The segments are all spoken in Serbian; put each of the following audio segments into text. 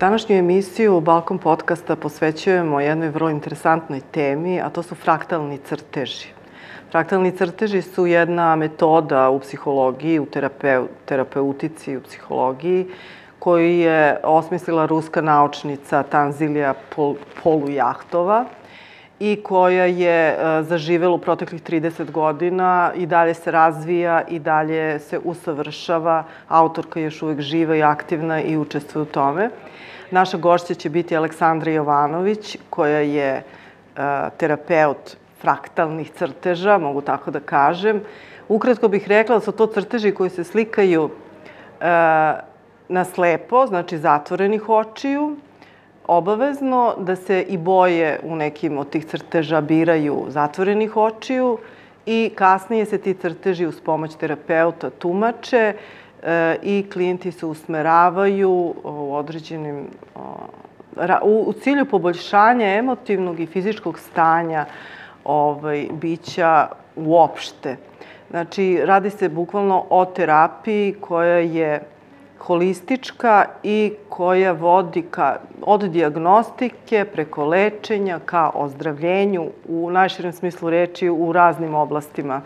Današnju emisiju Balkom podcasta posvećujemo jednoj vrlo interesantnoj temi, a to su fraktalni crteži. Fraktalni crteži su jedna metoda u psihologiji, u terapeu, terapeutici, u psihologiji, koju je osmislila ruska naučnica Tanzilija Pol, Polujahtova i koja je e, zaživela u proteklih 30 godina i dalje se razvija i dalje se usavršava. Autorka je još uvek živa i aktivna i učestvuje u tome. Naša gošća će biti Aleksandra Jovanović, koja je e, terapeut fraktalnih crteža, mogu tako da kažem. Ukratko bih rekla da su to crteži koji se slikaju e, na slepo, znači zatvorenih očiju, obavezno da se i boje u nekim od tih crteža biraju zatvorenih očiju i kasnije se ti crteži uz pomoć terapeuta tumače i klijenti se usmeravaju u određenim u, u cilju poboljšanja emotivnog i fizičkog stanja ovaj, bića uopšte. Znači, radi se bukvalno o terapiji koja je holistička i koja vodi ka, od diagnostike preko lečenja ka ozdravljenju u najširem smislu reči u raznim oblastima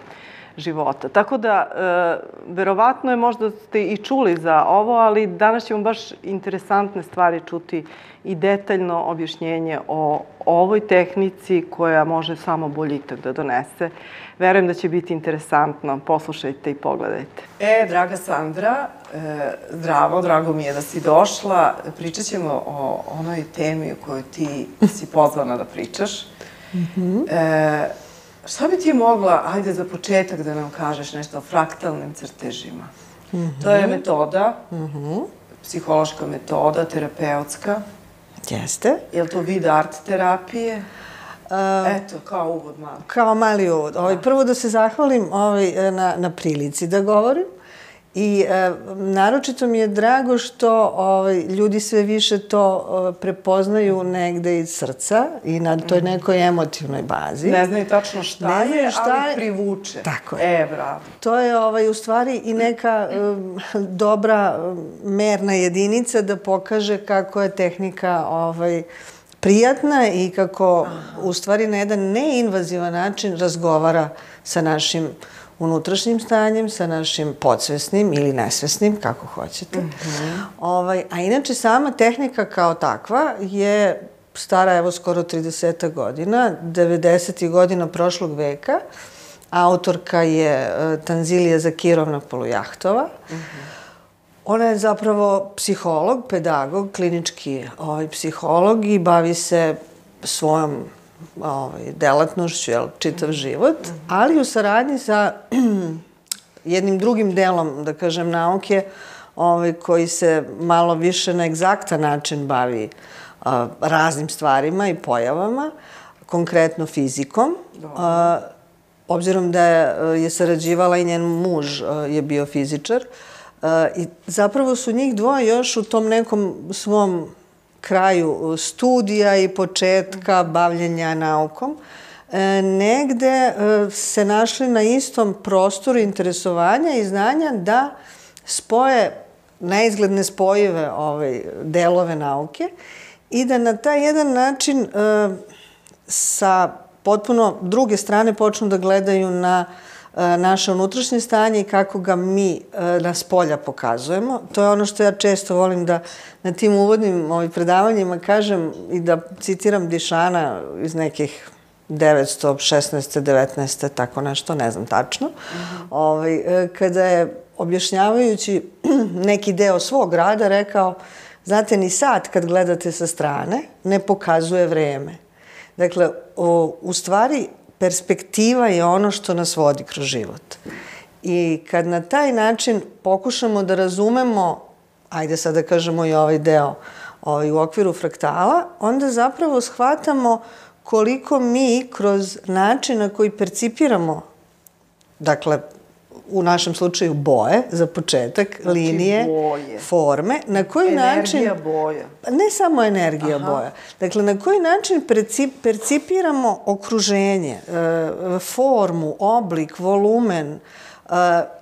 života. Tako da, e, verovatno je možda ste i čuli za ovo, ali danas ćemo baš interesantne stvari čuti i detaljno objašnjenje o ovoj tehnici koja može samo boljitak da donese. Verujem da će biti interesantno. Poslušajte i pogledajte. E, draga Sandra, e, zdravo, drago mi je da si došla. Pričat ćemo o onoj temi o kojoj ti si pozvana da pričaš. Mm -hmm. e, šta bi ti mogla, ajde za početak da nam kažeš nešto o fraktalnim crtežima? Mm -hmm. To je metoda, mm -hmm. psihološka metoda, terapeutska. Jeste. Je li to vid art terapije? Uh, Eto, kao uvod malo. Kao mali uvod. Ovaj, da. prvo da se zahvalim ovaj, na, na prilici da govorim. I e, naročito mi je drago što ovaj, ljudi sve više to e, prepoznaju negde iz srca i na toj mhm. nekoj emotivnoj bazi. Ne znaju tačno šta ne je, šta ali privuče. Tako je. E, bravo. To je ovaj, u stvari i neka e, dobra merna jedinica da pokaže kako je tehnika ovaj, prijatna i kako Aha. u stvari na jedan neinvazivan način razgovara sa našim unutrašnjim stanjem, sa našim podsvesnim ili nesvesnim, kako hoćete. Mm -hmm. ovaj, a inače sama tehnika kao takva je stara evo skoro 30 godina, 90. godina prošlog veka. Autorka je uh, Tanzilija Zakirovna Polujahtova. Mm -hmm. Ona je zapravo psiholog, pedagog, klinički ovaj, psiholog i bavi se svojom ovaj, delatnošću, jel, čitav život, ali u saradnji sa jednim drugim delom, da kažem, nauke, ovaj, koji se malo više na egzaktan način bavi a, raznim stvarima i pojavama, konkretno fizikom. A, obzirom da je, je sarađivala i njen muž a, je bio fizičar, a, i zapravo su njih dvoje još u tom nekom svom kraju studija i početka bavljenja naukom, e, negde e, se našli na istom prostoru interesovanja i znanja da spoje neizgledne spojive ovaj, delove nauke i da na taj jedan način e, sa potpuno druge strane počnu da gledaju na uh, E, naše unutrašnje stanje i kako ga mi e, na spolja pokazujemo. To je ono što ja često volim da na tim uvodnim ovim predavanjima kažem i da citiram Dišana iz nekih 916. 19. tako nešto, ne znam tačno. Mm -hmm. ovaj, e, kada je objašnjavajući neki deo svog rada rekao, znate, ni sad kad gledate sa strane ne pokazuje vreme. Dakle, o, u stvari perspektiva je ono što nas vodi kroz život. I kad na taj način pokušamo da razumemo, ajde sad da kažemo i ovaj deo ovaj, u okviru fraktala, onda zapravo shvatamo koliko mi kroz način na koji percipiramo, dakle, u našem slučaju boje, za početak, znači, linije, boje. forme, na koji energija način... Energija boja. Ne samo energija Aha. boja. Dakle, na koji način percipiramo okruženje, e, formu, oblik, volumen e,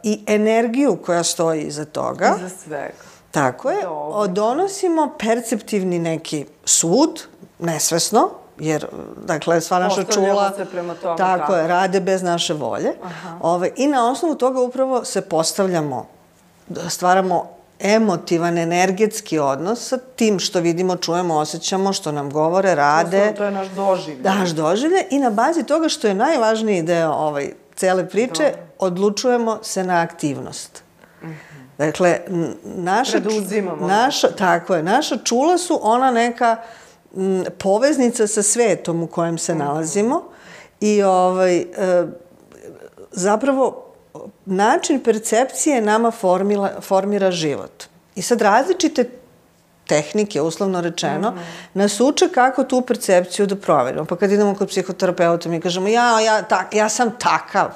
i energiju koja stoji iza toga. Iza svega. Tako je. Dobro. Donosimo perceptivni neki sud, nesvesno, jer, dakle, sva naša čula... se prema tome Tako kako. je, rade bez naše volje. Ove, I na osnovu toga upravo se postavljamo, stvaramo emotivan, energetski odnos sa tim što vidimo, čujemo, osjećamo, što nam govore, rade. Osnovno, to je naš doživljaj. Daš doživlje i na bazi toga što je najvažniji deo ovaj, cele priče, Dobro. odlučujemo se na aktivnost. Dakle, n- naša, naša, tako je, naša čula su ona neka m, poveznica sa svetom u kojem se nalazimo i ovaj, e, zapravo način percepcije nama formila, formira život. I sad različite tehnike, uslovno rečeno, nas uče kako tu percepciju da proverimo. Pa kad idemo kod psihoterapeuta, mi kažemo, ja, ja, tak, ja sam takav,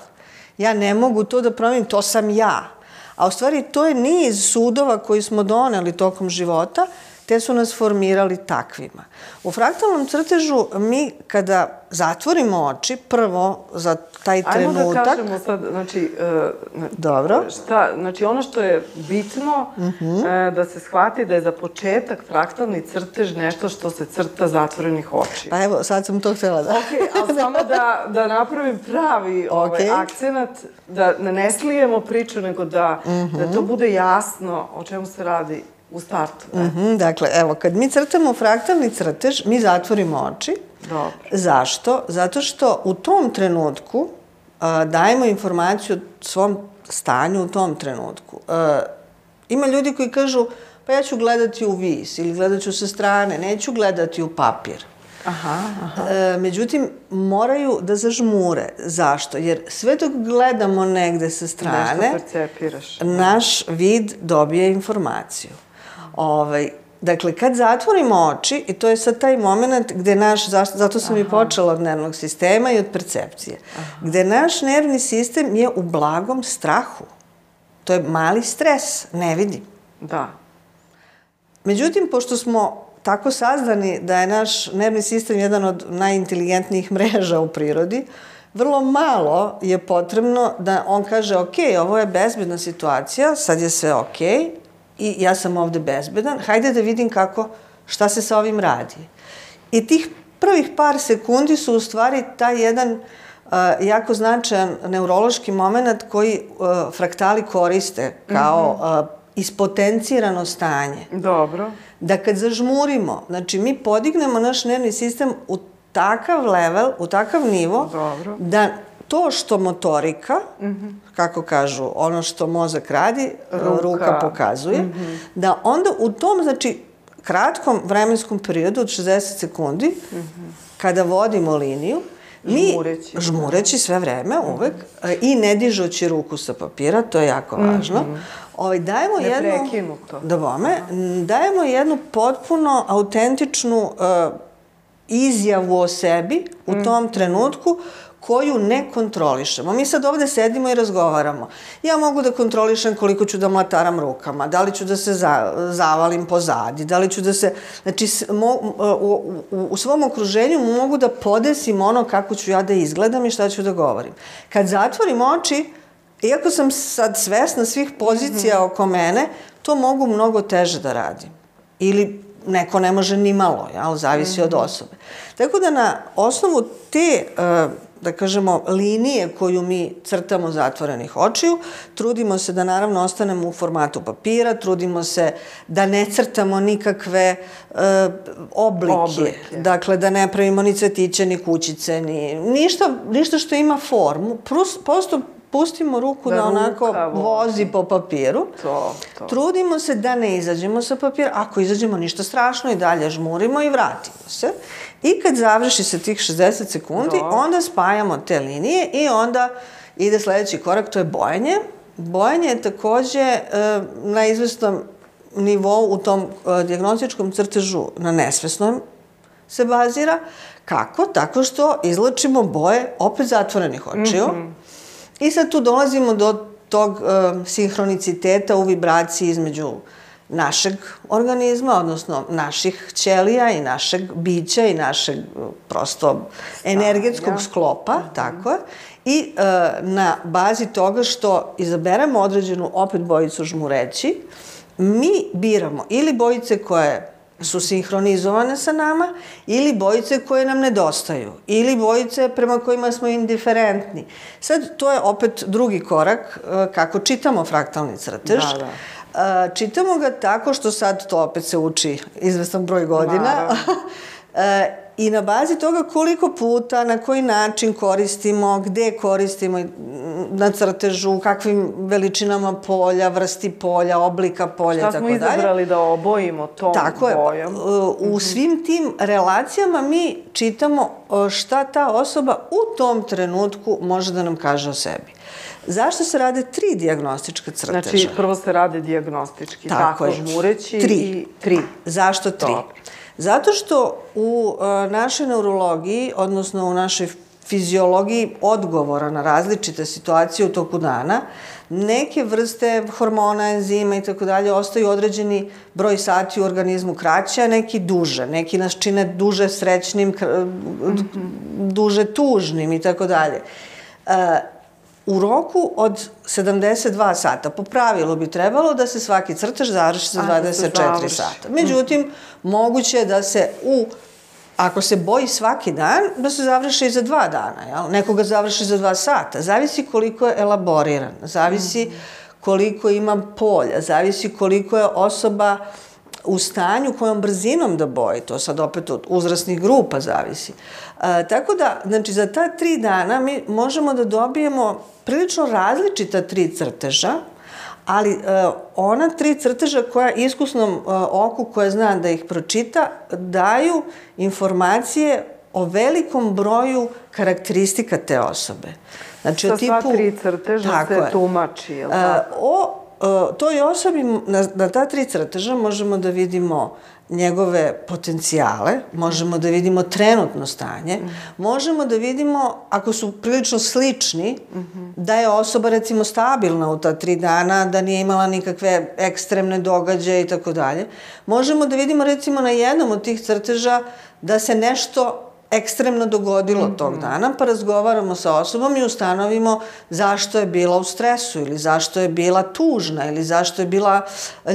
ja ne mogu to da promenim, to sam ja. A u stvari to je niz sudova koji smo doneli tokom života, te su nas formirali takvima. U fraktalnom crtežu mi kada zatvorimo oči, prvo za taj Ajmo trenutak... da kažemo sad, znači... Uh, Dobro. Šta, znači, ono što je bitno, uh -huh. uh, da se shvati da je za početak fraktalni crtež nešto što se crta zatvorenih očiju. Pa evo, sad sam to htjela da... Ok, ali samo da, da napravim pravi ovaj, Okej. akcenat, da ne slijemo priču, nego da, da to bude jasno o čemu se radi u startu. Ne? Mhm, dakle, evo, kad mi crtamo fraktalni crtež, mi zatvorimo oči. Dobro. Zašto? Zato što u tom trenutku a, dajemo informaciju o svom stanju u tom trenutku. A, ima ljudi koji kažu, pa ja ću gledati u vis ili gledat ću sa strane, neću gledati u papir. Aha, aha. E, međutim, moraju da zažmure. Zašto? Jer sve dok gledamo negde sa strane, Nešto percepiraš. naš vid dobije informaciju. Ovaj, dakle, kad zatvorimo oči, i to je sad taj moment gde naš, zato sam i počela od nervnog sistema i od percepcije, gde naš nervni sistem je u blagom strahu. To je mali stres, ne vidim. Da. Međutim, pošto smo tako sazdani da je naš nervni sistem jedan od najinteligentnijih mreža u prirodi, vrlo malo je potrebno da on kaže, ok, ovo je bezbedna situacija, sad je sve ok i ja sam ovde bezbedan, hajde da vidim kako, šta se sa ovim radi. I tih prvih par sekundi su u stvari taj jedan uh, jako značajan neurološki moment koji uh, fraktali koriste kao uh, ispotencirano stanje Dobro. da kad zažmurimo, znači mi podignemo naš nervni sistem u takav level, u takav nivo, Dobro. da to što motorika, mm -hmm. kako kažu, ono što mozak radi, ruka, ruka pokazuje, mm -hmm. da onda u tom, znači, kratkom vremenskom periodu od 60 sekundi, mm -hmm. kada vodimo liniju, mi, Žmureći. žmureći sve vreme, uvek, i ne dižući ruku sa papira, to je jako važno, mm -hmm. ovaj, dajemo Ne jednu... prekinuto. Da bome, dajemo jednu potpuno autentičnu uh, izjavu o sebi u tom trenutku koju ne kontrolišemo. Mi sad ovde sedimo i razgovaramo. Ja mogu da kontrolišem koliko ću da mlataram rukama, da li ću da se za, zavalim pozadi, da li ću da se... Znači, mo, u, u, u svom okruženju mogu da podesim ono kako ću ja da izgledam i šta ću da govorim. Kad zatvorim oči, iako sam sad svesna svih pozicija oko mene, to mogu mnogo teže da radim. Ili neko ne može ni malo, jel? zavisi od osobe. Tako da na osnovu te, e, da kažemo, linije koju mi crtamo zatvorenih očiju, trudimo se da naravno ostanemo u formatu papira, trudimo se da ne crtamo nikakve e, oblike, Oblike. dakle da ne pravimo ni cvetiće, ni kućice, ni ništa, ništa što ima formu, Prus, prosto pustimo ruku da, Da onako ruka vozi po papiru. To, to. Trudimo se da ne izađemo sa papira. Ako izađemo ništa strašno i dalje žmurimo i vratimo se. I kad završi se tih 60 sekundi, Dobro. onda spajamo te linije i onda ide sledeći korak, to je bojanje. Bojanje je takođe e, na izvestnom nivou u tom e, diagnostičkom crtežu na nesvesnom se bazira. Kako? Tako što izlačimo boje opet zatvorenih očiju. Mm -hmm. I sad tu dolazimo do tog uh, sinhroniciteta u vibraciji između našeg organizma, odnosno naših ćelija i našeg bića i našeg prosto energetskog sklopa, tako je. I uh, na bazi toga što izaberemo određenu opet bojicu žmureći, mi biramo ili bojice koje su sinhronizovane sa nama ili bojice koje nam nedostaju ili bojice prema kojima smo indiferentni. Sad, to je opet drugi korak e, kako čitamo fraktalni crtež. Da, da. Čitamo ga tako što sad to opet se uči izvestan broj godina. I na bazi toga koliko puta, na koji način koristimo, gde koristimo mm, na crtežu, kakvim veličinama polja, vrsti polja, oblika polja i Šta tako smo dalje. izabrali da obojimo tom Tako je. bojom? U svim tim relacijama mi čitamo šta ta osoba u tom trenutku može da nam kaže o sebi. Zašto se rade tri diagnostička crteža? Znači, prvo se rade diagnostički, Tako tako, je. žmureći Tri. i tri. Zašto tri? Dobro. Zato što u e, našoj neurologiji, odnosno u našoj fiziologiji odgovora na različite situacije u toku dana, neke vrste hormona, enzima i tako dalje ostaju određeni broj sati u organizmu kraće, a neki duže. Neki nas čine duže srećnim, kr- duže tužnim i tako dalje. U roku od 72 sata, po pravilu bi trebalo da se svaki crtež završi za A, da se 24 završi. sata. Međutim, moguće je da se u Ako se boji svaki dan, da se završi za dva dana, jel? Nekoga završi za dva sata. Zavisi koliko je elaboriran, zavisi koliko ima polja, zavisi koliko je osoba u stanju kojom brzinom da boji, to sad opet od uzrasnih grupa zavisi. E, tako da, znači, za ta tri dana mi možemo da dobijemo prilično različita tri crteža, ali e, ona tri crteža koja iskusnom e, oku koje zna da ih pročita daju informacije o velikom broju karakteristika te osobe. Znači, Sa o tipu... sva tri crteža se je. tumači, jel E, tako? o e, toj osobi, na, na ta tri crteža možemo da vidimo njegove potencijale, možemo da vidimo trenutno stanje, možemo da vidimo, ako su prilično slični, da je osoba recimo stabilna u ta tri dana, da nije imala nikakve ekstremne događaje i tako dalje. Možemo da vidimo recimo na jednom od tih crteža da se nešto ekstremno dogodilo tog dana, pa razgovaramo sa osobom i ustanovimo zašto je bila u stresu ili zašto je bila tužna ili zašto je bila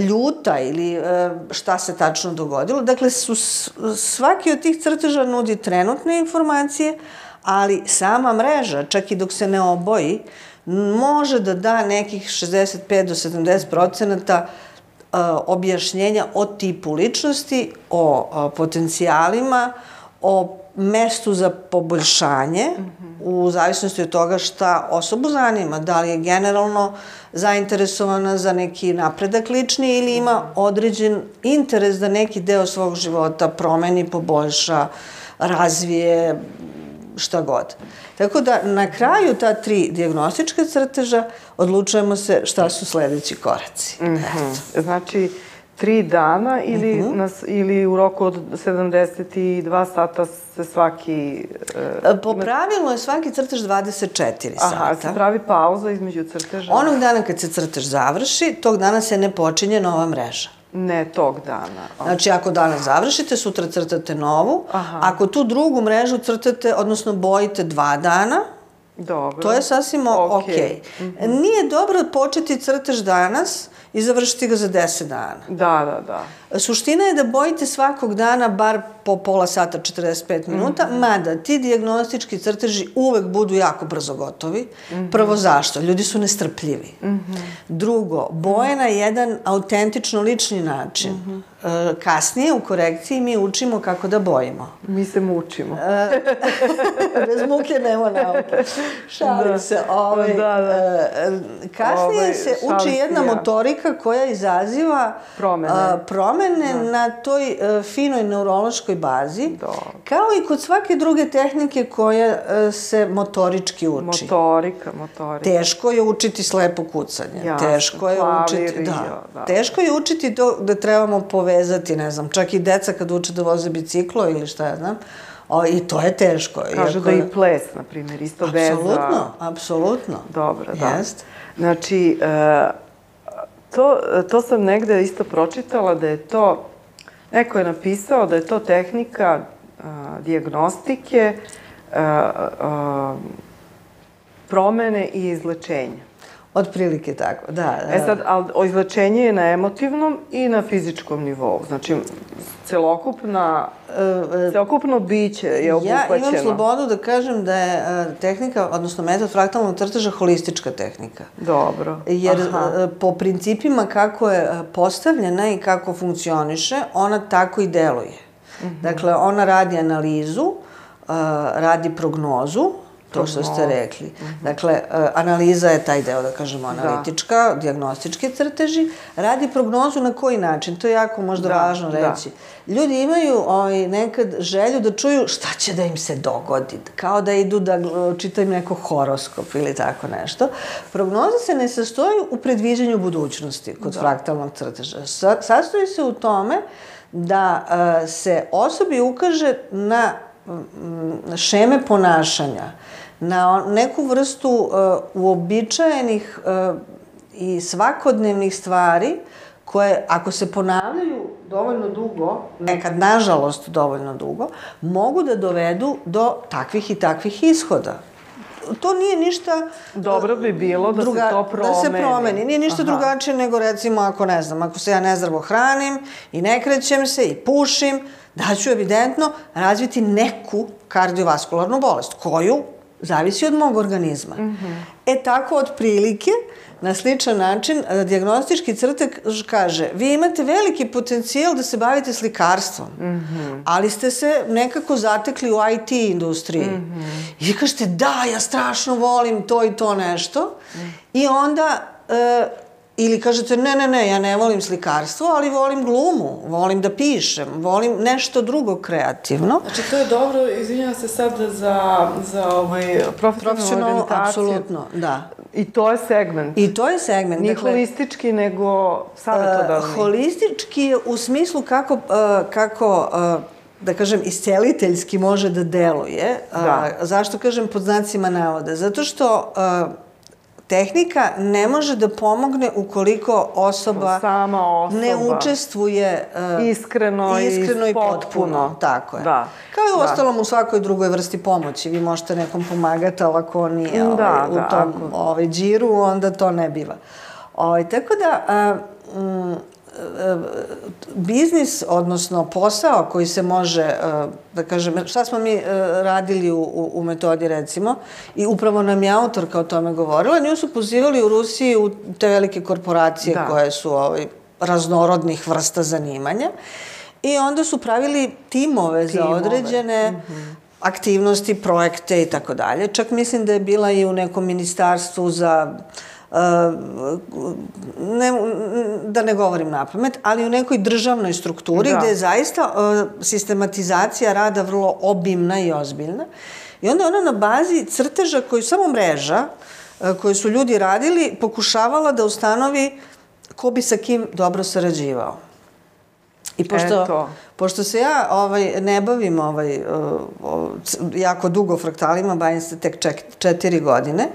ljuta ili e, šta se tačno dogodilo. Dakle, su, svaki od tih crteža nudi trenutne informacije, ali sama mreža, čak i dok se ne oboji, može da da nekih 65 do 70 procenata e, objašnjenja o tipu ličnosti, o, o potencijalima, o mestu za poboljšanje u zavisnosti od toga šta osobu zanima, da li je generalno zainteresovana za neki napredak lični ili ima određen interes da neki deo svog života promeni, poboljša, razvije, šta god. Tako da na kraju ta tri diagnostička crteža odlučujemo se šta su sledeći koraci. Eto. Znači, tri dana ili, Mhm. nas, ili u roku od 72 sata se svaki... e, Po pravilu je svaki crtež 24 aha, sata. se pravi pauza između crteža? Onog dana kad se crtež završi, tog dana se ne počinje nova mreža. Ne tog dana. Znači, ako danas završite, sutra crtate novu. Aha. Ako tu drugu mrežu crtate, odnosno bojite dva dana, Dobro. to je sasvim o- Okej. okej. Nije dobro početi crtež danas i završiti ga za 10 dana. Da, da, da. Suština je da bojite svakog dana bar po pola sata, 45 minuta, mada ti diagnostički crteži uvek budu jako brzo gotovi. Prvo zašto? Ljudi su nestrpljivi. Drugo, boje na jedan autentično lični način. E, Kasnije u korekciji mi učimo kako da bojimo. Mi se mučimo. Bez muke nema nauke. Šalim Da. se. Ovaj, Da, da. e, kasnije Ovaj, se uči jedna ja. motorika koja izaziva Promene. a, promene na toj e, finoj neurološkoj bazi, Dobro. kao i kod svake druge tehnike koja e, se motorički uči. Motorika, motorika. Teško je učiti slepo kucanje. Jasno, teško je klavir učiti, da. jo, da. Teško je učiti to da trebamo povezati, ne znam, čak i deca kad uče da voze biciklo ili šta ja znam. O, I to je teško. Kažu iako da i ples, na primjer, isto veza. Apsolutno, apsolutno. Dobro, da. Jest. Znači, e, to, to sam negde isto pročitala da je to, neko je napisao da je to tehnika a, diagnostike a, a, promene i izlečenja. Otprilike tako, da. da. E sad, ali izlečenje je na emotivnom i na fizičkom nivou. Znači, celokupna, E, celokupno biće je obuhvaćeno. Ja imam slobodu da kažem da je e, tehnika, odnosno metod fraktalnog crteža holistička tehnika. Dobro. Jer Aha. e, po principima kako je e, postavljena i kako funkcioniše, ona tako i deluje. Mhm. Dakle, ona radi analizu, e, radi prognozu, to što ste rekli. Dakle, e, analiza je taj deo, da kažemo, analitička, diagnostički crteži. Radi prognozu na koji način, to je jako možda Da, važno da. reći. Ljudi imaju ovaj, nekad želju da čuju šta će da im se dogodi, kao da idu da čitaju neko horoskop ili tako nešto. Prognoza se ne sastoji u predviđanju budućnosti kod Da. fraktalnog crteža. Sa, sastoji se u tome da e, se osobi ukaže na mm, šeme ponašanja, na neku vrstu e, uobičajenih e, i svakodnevnih stvari koje, ako se ponavljaju dovoljno dugo, nekad nažalost dovoljno dugo, mogu da dovedu do takvih i takvih ishoda. To nije ništa... Dobro bi bilo da se to Da se promeni. promeni. Nije ništa Aha. drugačije nego recimo ako ne znam, ako se ja nezdravo hranim i ne krećem se i pušim, da ću evidentno razviti neku kardiovaskularnu bolest koju zavisi od mog organizma. E tako otprilike na sličan način e, dijagnostički crtek kaže vi imate veliki potencijal da se bavite slikarstvom, ali ste se nekako zatekli u IT industriji. I vi kažete da, ja strašno volim to i to nešto i onda e, ili kažete ne, ne, ne, ja ne volim slikarstvo, ali volim glumu, volim da pišem, volim nešto drugo kreativno. Znači, to je dobro, izvinjam se sad za, za ovaj, profesionalnu Profesionalno, orijentaciju. apsolutno, da. I to je segment. I to je segment. Nije holistički, nego savjetodavni. Uh, holistički je u smislu kako, uh, kako uh, da kažem, isceliteljski može da deluje. Uh, Da. Zašto kažem pod znacima navoda? Zato što uh, tehnika ne može da pomogne ukoliko osoba Sama osoba. ne učestvuje uh, Iskreno i iskreno i potpuno. potpuno. Tako je. Da. Kao i u Da. ostalom u svakoj drugoj vrsti pomoći. Vi možete nekom pomagati, ali ako on nije Da, ovaj, u da, tom ako- ovaj, džiru, onda to ne biva. Ovaj, tako da, mm, e, biznis, odnosno posao koji se može, e, da kažem, šta smo mi e, radili u, u, metodi recimo, i upravo nam je autorka o tome govorila, nju su pozivali u Rusiji u te velike korporacije Da. koje su ovaj, raznorodnih vrsta zanimanja i onda su pravili timove, za Timove. određene aktivnosti, projekte i tako dalje. Čak mislim da je bila i u nekom ministarstvu za uh, ne, da ne govorim na pamet, ali u nekoj državnoj strukturi Da. gde je zaista uh, sistematizacija rada vrlo obimna i ozbiljna. I onda ona na bazi crteža koji samo mreža uh, koje su ljudi radili pokušavala da ustanovi ko bi sa kim dobro sarađivao. I pošto, Eto. pošto se ja ovaj, ne bavim ovaj, uh, uh, c- jako dugo fraktalima, bavim se tek ček, četiri godine,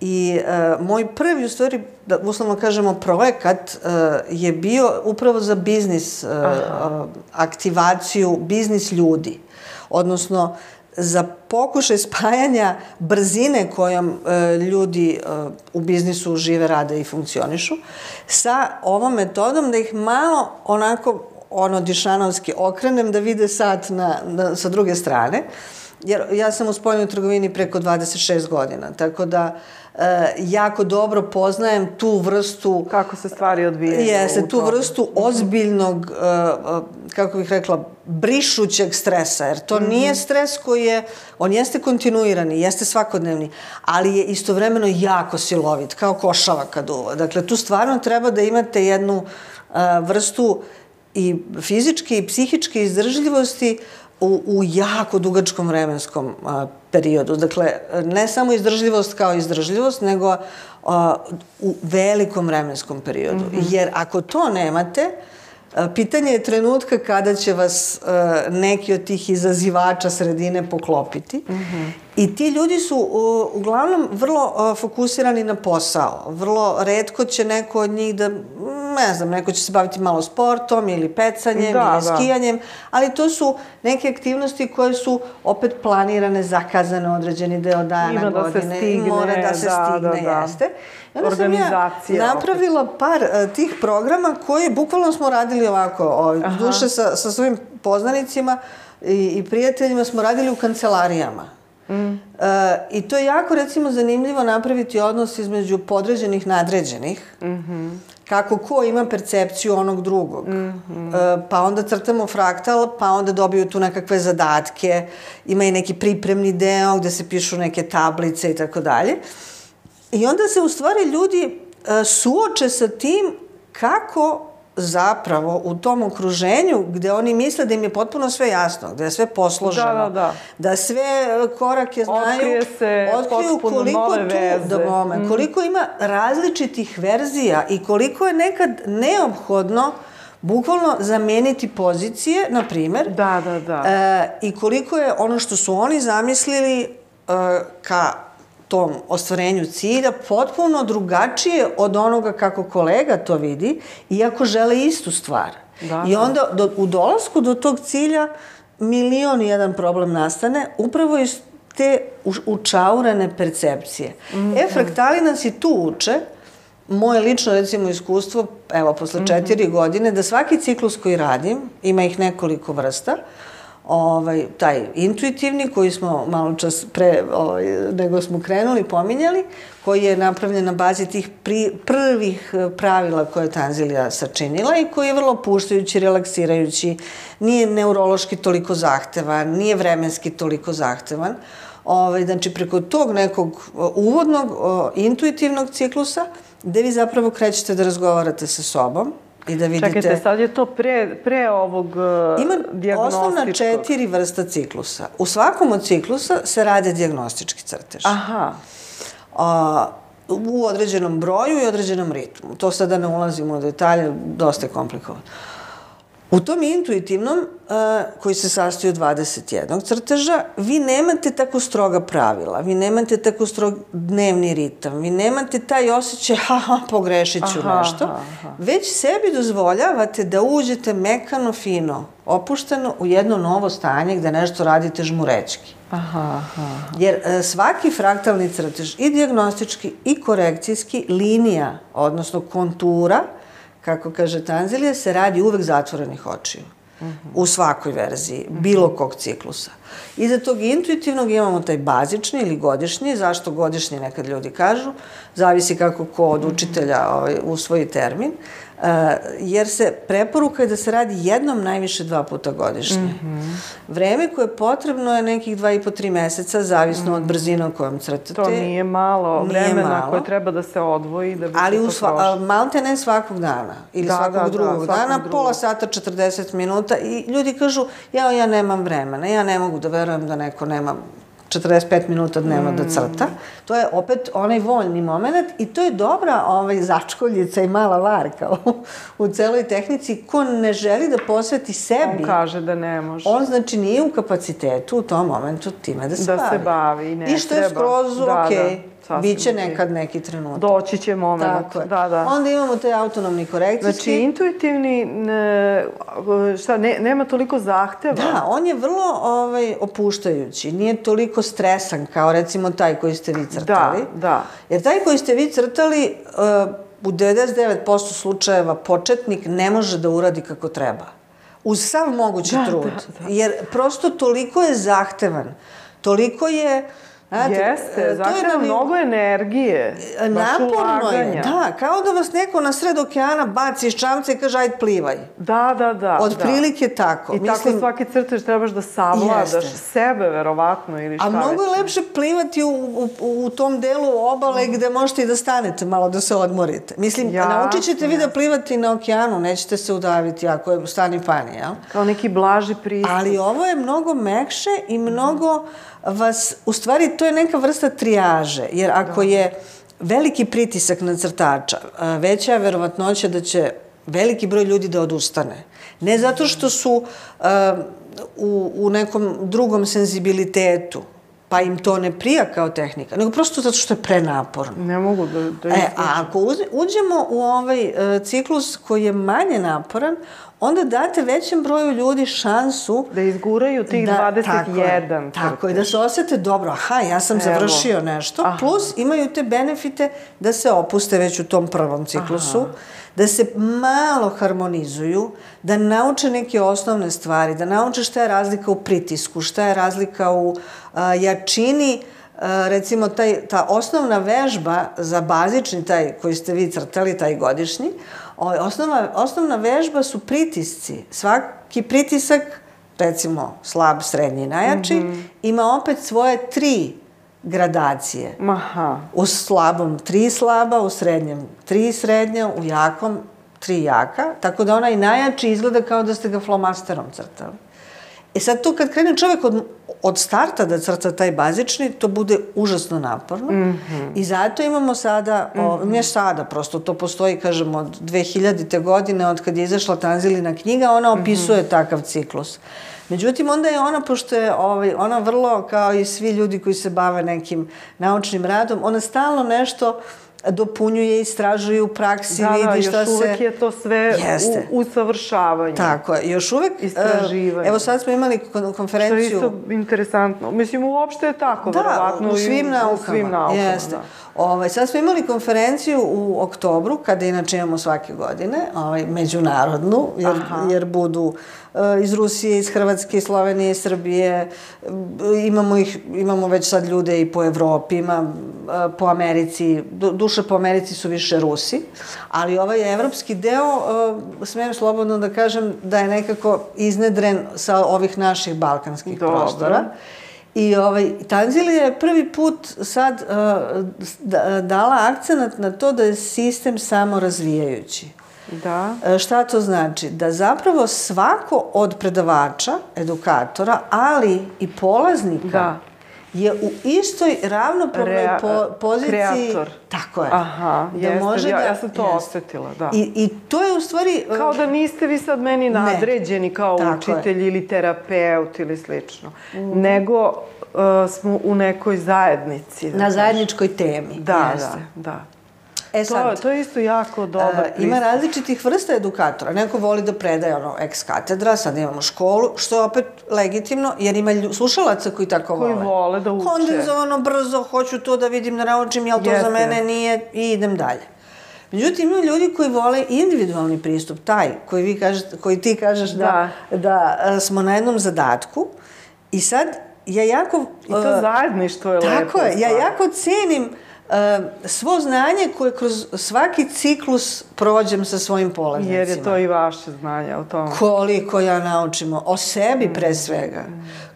I uh, moj prvi, u stvari, da uslovno kažemo, projekat uh, je bio upravo za biznis, uh, uh, aktivaciju biznis ljudi. Odnosno, za pokušaj spajanja brzine kojom e, ljudi e, u biznisu žive, rade i funkcionišu, sa ovom metodom da ih malo onako ono dišanovski okrenem da vide sat na, na, sa druge strane. Jer ja sam u spoljnoj trgovini preko 26 godina, tako da e, jako dobro poznajem tu vrstu Kako se stvari odvijaju. Jeste, tu vrstu ozbiljnog, uh, uh, kako bih rekla, brišućeg stresa, jer to Mhm. nije stres koji je, on jeste kontinuirani, jeste svakodnevni, ali je istovremeno jako silovit, kao košava kad uva. Dakle, tu stvarno treba da imate jednu uh, vrstu i fizičke i psihičke izdržljivosti u, u jako dugačkom vremenskom a, periodu. Dakle, ne samo izdržljivost kao izdržljivost, nego a, u velikom vremenskom periodu. Mm -hmm. Jer ako to nemate, pitanje je trenutka kada će vas neki od tih izazivača sredine poklopiti. Mm -hmm. I ti ljudi su uh, uglavnom vrlo uh, fokusirani na posao. Vrlo redko će neko od njih da, ne znam, neko će se baviti malo sportom ili pecanjem Da, ili da. skijanjem, ali to su neke aktivnosti koje su opet planirane, zakazane određeni deo dana, Ima da se godine. i stigne, mora da se da, stigne, da, da. jeste. I onda sam ja napravila par uh, tih programa koji bukvalno smo radili ovako, ovaj, duše sa, sa svojim poznanicima i, i prijateljima smo radili u kancelarijama. Mm. E, I to je jako, recimo, zanimljivo napraviti odnos između podređenih nadređenih, mm -hmm. kako ko ima percepciju onog drugog. Mm -hmm. e, pa onda crtamo fraktal, pa onda dobiju tu nekakve zadatke, ima i neki pripremni deo gde se pišu neke tablice i tako dalje. I onda se u stvari ljudi e, suoče sa tim kako zapravo u tom okruženju gde oni misle da im je potpuno sve jasno, gde je sve posloženo, Da, da, da. da sve e, korake znaju, Otkrije se otkriju koliko nove tu, veze. da bome, Mm. koliko ima različitih verzija i koliko je nekad neophodno bukvalno zameniti pozicije, na primer, Da, da, da. E, I koliko je ono što su oni zamislili e, ka tom ostvarenju cilja potpuno drugačije od onoga kako kolega to vidi, iako žele istu stvar. Da, I da. onda do, u dolasku do tog cilja milion i jedan problem nastane upravo iz te učaurene percepcije. Mhm. E, fraktali nas i tu uče, moje lično recimo iskustvo, evo, posle četiri godine, da svaki ciklus koji radim, ima ih nekoliko vrsta, ovaj, taj intuitivni koji smo malo čas pre ovaj, nego smo krenuli pominjali, koji je napravljen na bazi tih pri, prvih eh, pravila koje je Tanzilija sačinila i koji je vrlo puštajući, relaksirajući, nije neurološki toliko zahtevan, nije vremenski toliko zahtevan. Ovaj, znači, preko tog nekog o, uvodnog, o, intuitivnog ciklusa, gde vi zapravo krećete da razgovarate sa sobom i da vidite... Čekajte, sad je to pre, pre ovog uh, Ima dijagnostičkog. osnovna četiri vrsta ciklusa. U svakom od ciklusa se rade dijagnostički crtež. Aha, A, u određenom broju i određenom ritmu. To sada ne ulazimo u detalje, dosta je komplikovano. U tom intuitivnom, koji se sastoji od 21 crteža, vi nemate tako stroga pravila, vi nemate tako strog dnevni ritam, vi nemate taj osjećaj, haha, pogrešit ću Aha, nešto, aha, aha. već sebi dozvoljavate da uđete mekano, fino, opušteno u jedno novo stanje gde nešto radite žmurećki. aha, aha. Jer e, svaki fraktalni crtež, i dijagnostički i korekcijski, linija, odnosno kontura, kako kaže Tanzilija, se radi uvek zatvorenih očiju. U svakoj verziji, bilo kog ciklusa. Iza tog intuitivnog imamo taj bazični ili godišnji, zašto godišnji nekad ljudi kažu, zavisi kako ko od učitelja ovaj, usvoji termin, jer se preporuka je da se radi jednom najviše dva puta godišnje. Vreme koje je potrebno je nekih dva i po tri meseca, zavisno od brzine u kojom crtate. To nije malo Nije vremena malo. koje treba da se odvoji da bi Ali u sva, a, malte ne svakog dana ili Da, svakog da, da, drugog svakog dana, drugog. pola sata, 40 minuta i ljudi kažu ja, ja nemam vremena, ja ne mogu da verujem da neko nema 45 minuta dnevno Mm. da crta. To je opet onaj voljni moment i to je dobra ovaj, začkoljica i mala varka u, u celoj tehnici. Ko ne želi da posveti sebi, On kaže da ne može. on znači nije u kapacitetu u tom momentu time da se Da bavi. se bavi, ne I što je skroz Da, okej. da, sasvim Biće nekad neki trenutak. Doći će moment. Tako je. Da, da. Onda imamo taj autonomni korekcijski. Znači, intuitivni, ne, šta, ne, nema toliko zahteva. Da, on je vrlo ovaj, opuštajući, nije toliko stresan kao recimo taj koji ste vi crtali. Da, da. Jer taj koji ste vi crtali, uh, u 99% slučajeva početnik ne može da uradi kako treba. Uz sav mogući Da, trud. da, da. Jer prosto toliko je zahtevan, toliko je... Znate, Jeste, e, zahteva na ni- mnogo energije. baš Naporno je, da, kao da vas neko na sred okeana baci iz čamca i kaže ajde plivaj. Da, da, da. Od prilike tako. I tako svaki crtež trebaš da savladaš Jeste. sebe, verovatno, ili šta A mnogo je lepše plivati u, u, u tom delu obale gde možete i da stanete malo da se odmorite. Mislim, Jasno, naučit ćete vi da plivate i na okeanu, nećete se udaviti ako je stani pani, jel? Kao neki blaži pristup. Ali ovo je mnogo mekše i mnogo vas, u stvari to je neka vrsta trijaže, jer ako je veliki pritisak na crtača, a, veća je verovatnoća da će veliki broj ljudi da odustane. Ne zato što su a, u, u nekom drugom senzibilitetu, pa im to ne prija kao tehnika, nego prosto zato što je prenaporno. Ne mogu da, da E, a ako uz, uđemo u ovaj e, ciklus koji je manje naporan, onda date većem broju ljudi šansu Da izguraju tih da, 21 tako je, tako je, da se osete dobro, aha, ja sam Evo. završio nešto, Aha. plus imaju te benefite da se opuste već u tom prvom ciklusu, da se malo harmonizuju, da nauče neke osnovne stvari, da nauče šta je razlika u pritisku, šta je razlika u a, jačini, a, recimo taj, ta osnovna vežba za bazični taj koji ste vi crtali, taj godišnji, ovaj, osnova, osnovna vežba su pritisci. Svaki pritisak recimo slab, srednji najjači, mm -hmm. ima opet svoje tri gradacije. Aha. U slabom tri slaba, u srednjem tri srednja, u jakom tri jaka, tako da onaj najjači izgleda kao da ste ga flomasterom crtali. E sad to kad krene čovek od, od starta da crta taj bazični, to bude užasno naporno. Mm -hmm. I zato imamo sada, o, mm -hmm. ne sada, prosto to postoji, kažem, od 2000. godine, od kad je izašla Tanzilina knjiga, ona opisuje mm -hmm. takav ciklus. Međutim, onda je ona, pošto je ovaj, ona vrlo, kao i svi ljudi koji se bave nekim naučnim radom, ona stalno nešto dopunjuje, istražuje u praksi, da, vidi šta se... Da, još uvek je to sve Jeste. u usavršavanju. Tako je, još uvek... Istraživanje. Evo sad smo imali konferenciju... Što je isto interesantno. Mislim, uopšte je tako, da, verovatno. u svim naukama. U svim naukama, Jeste. da. Ovaj, sad smo imali konferenciju u oktobru, kada inače imamo svake godine, ovaj, međunarodnu, jer, jer budu uh, iz Rusije, iz Hrvatske, iz Slovenije, iz Srbije, imamo, ih, imamo već sad ljude i po Evropi, ima uh, po Americi, du, duše po Americi su više Rusi, ali ovaj evropski deo, uh, smijem slobodno da kažem, da je nekako iznedren sa ovih naših balkanskih Dobro. prostora. I ovaj, Tanzilija je prvi put sad uh, dala akcenat na to da je sistem samo razvijajući. Da. E, šta to znači? Da zapravo svako od predavača, edukatora, ali i polaznika, da je u istoj ravnopravnoj Rea, po, poziciji... Kreator. Tako je. Aha, da jeste, može ja, da, ja sam to jeste. osetila, da. I, I to je u stvari... Kao da niste vi sad meni nadređeni kao Tako učitelj je. ili terapeut ili slično, mm. nego uh, smo u nekoj zajednici. Da Na zajedničkoj temi. Da, jeste. da, da. E sad, to, to je isto jako dobar uh, Ima različitih vrsta edukatora. Neko voli da predaje ono ex katedra, sad imamo školu, što je opet legitimno, jer ima lju, slušalaca koji tako koji vole. Koji vole da uče. Kondenzovano, brzo, hoću to da vidim, da naučim, jel to Jeste. za mene nije i idem dalje. Međutim, ima ljudi koji vole individualni pristup, taj koji, vi kažete, koji ti kažeš da, da, da smo na jednom zadatku i sad ja jako... I to uh, zajedništvo je tako lepo. Tako je, ja jako cenim uh, svo znanje koje kroz svaki ciklus prođem sa svojim polaznicima. Jer je to i vaše znanje o tome. Koliko ja naučimo, o sebi pre svega.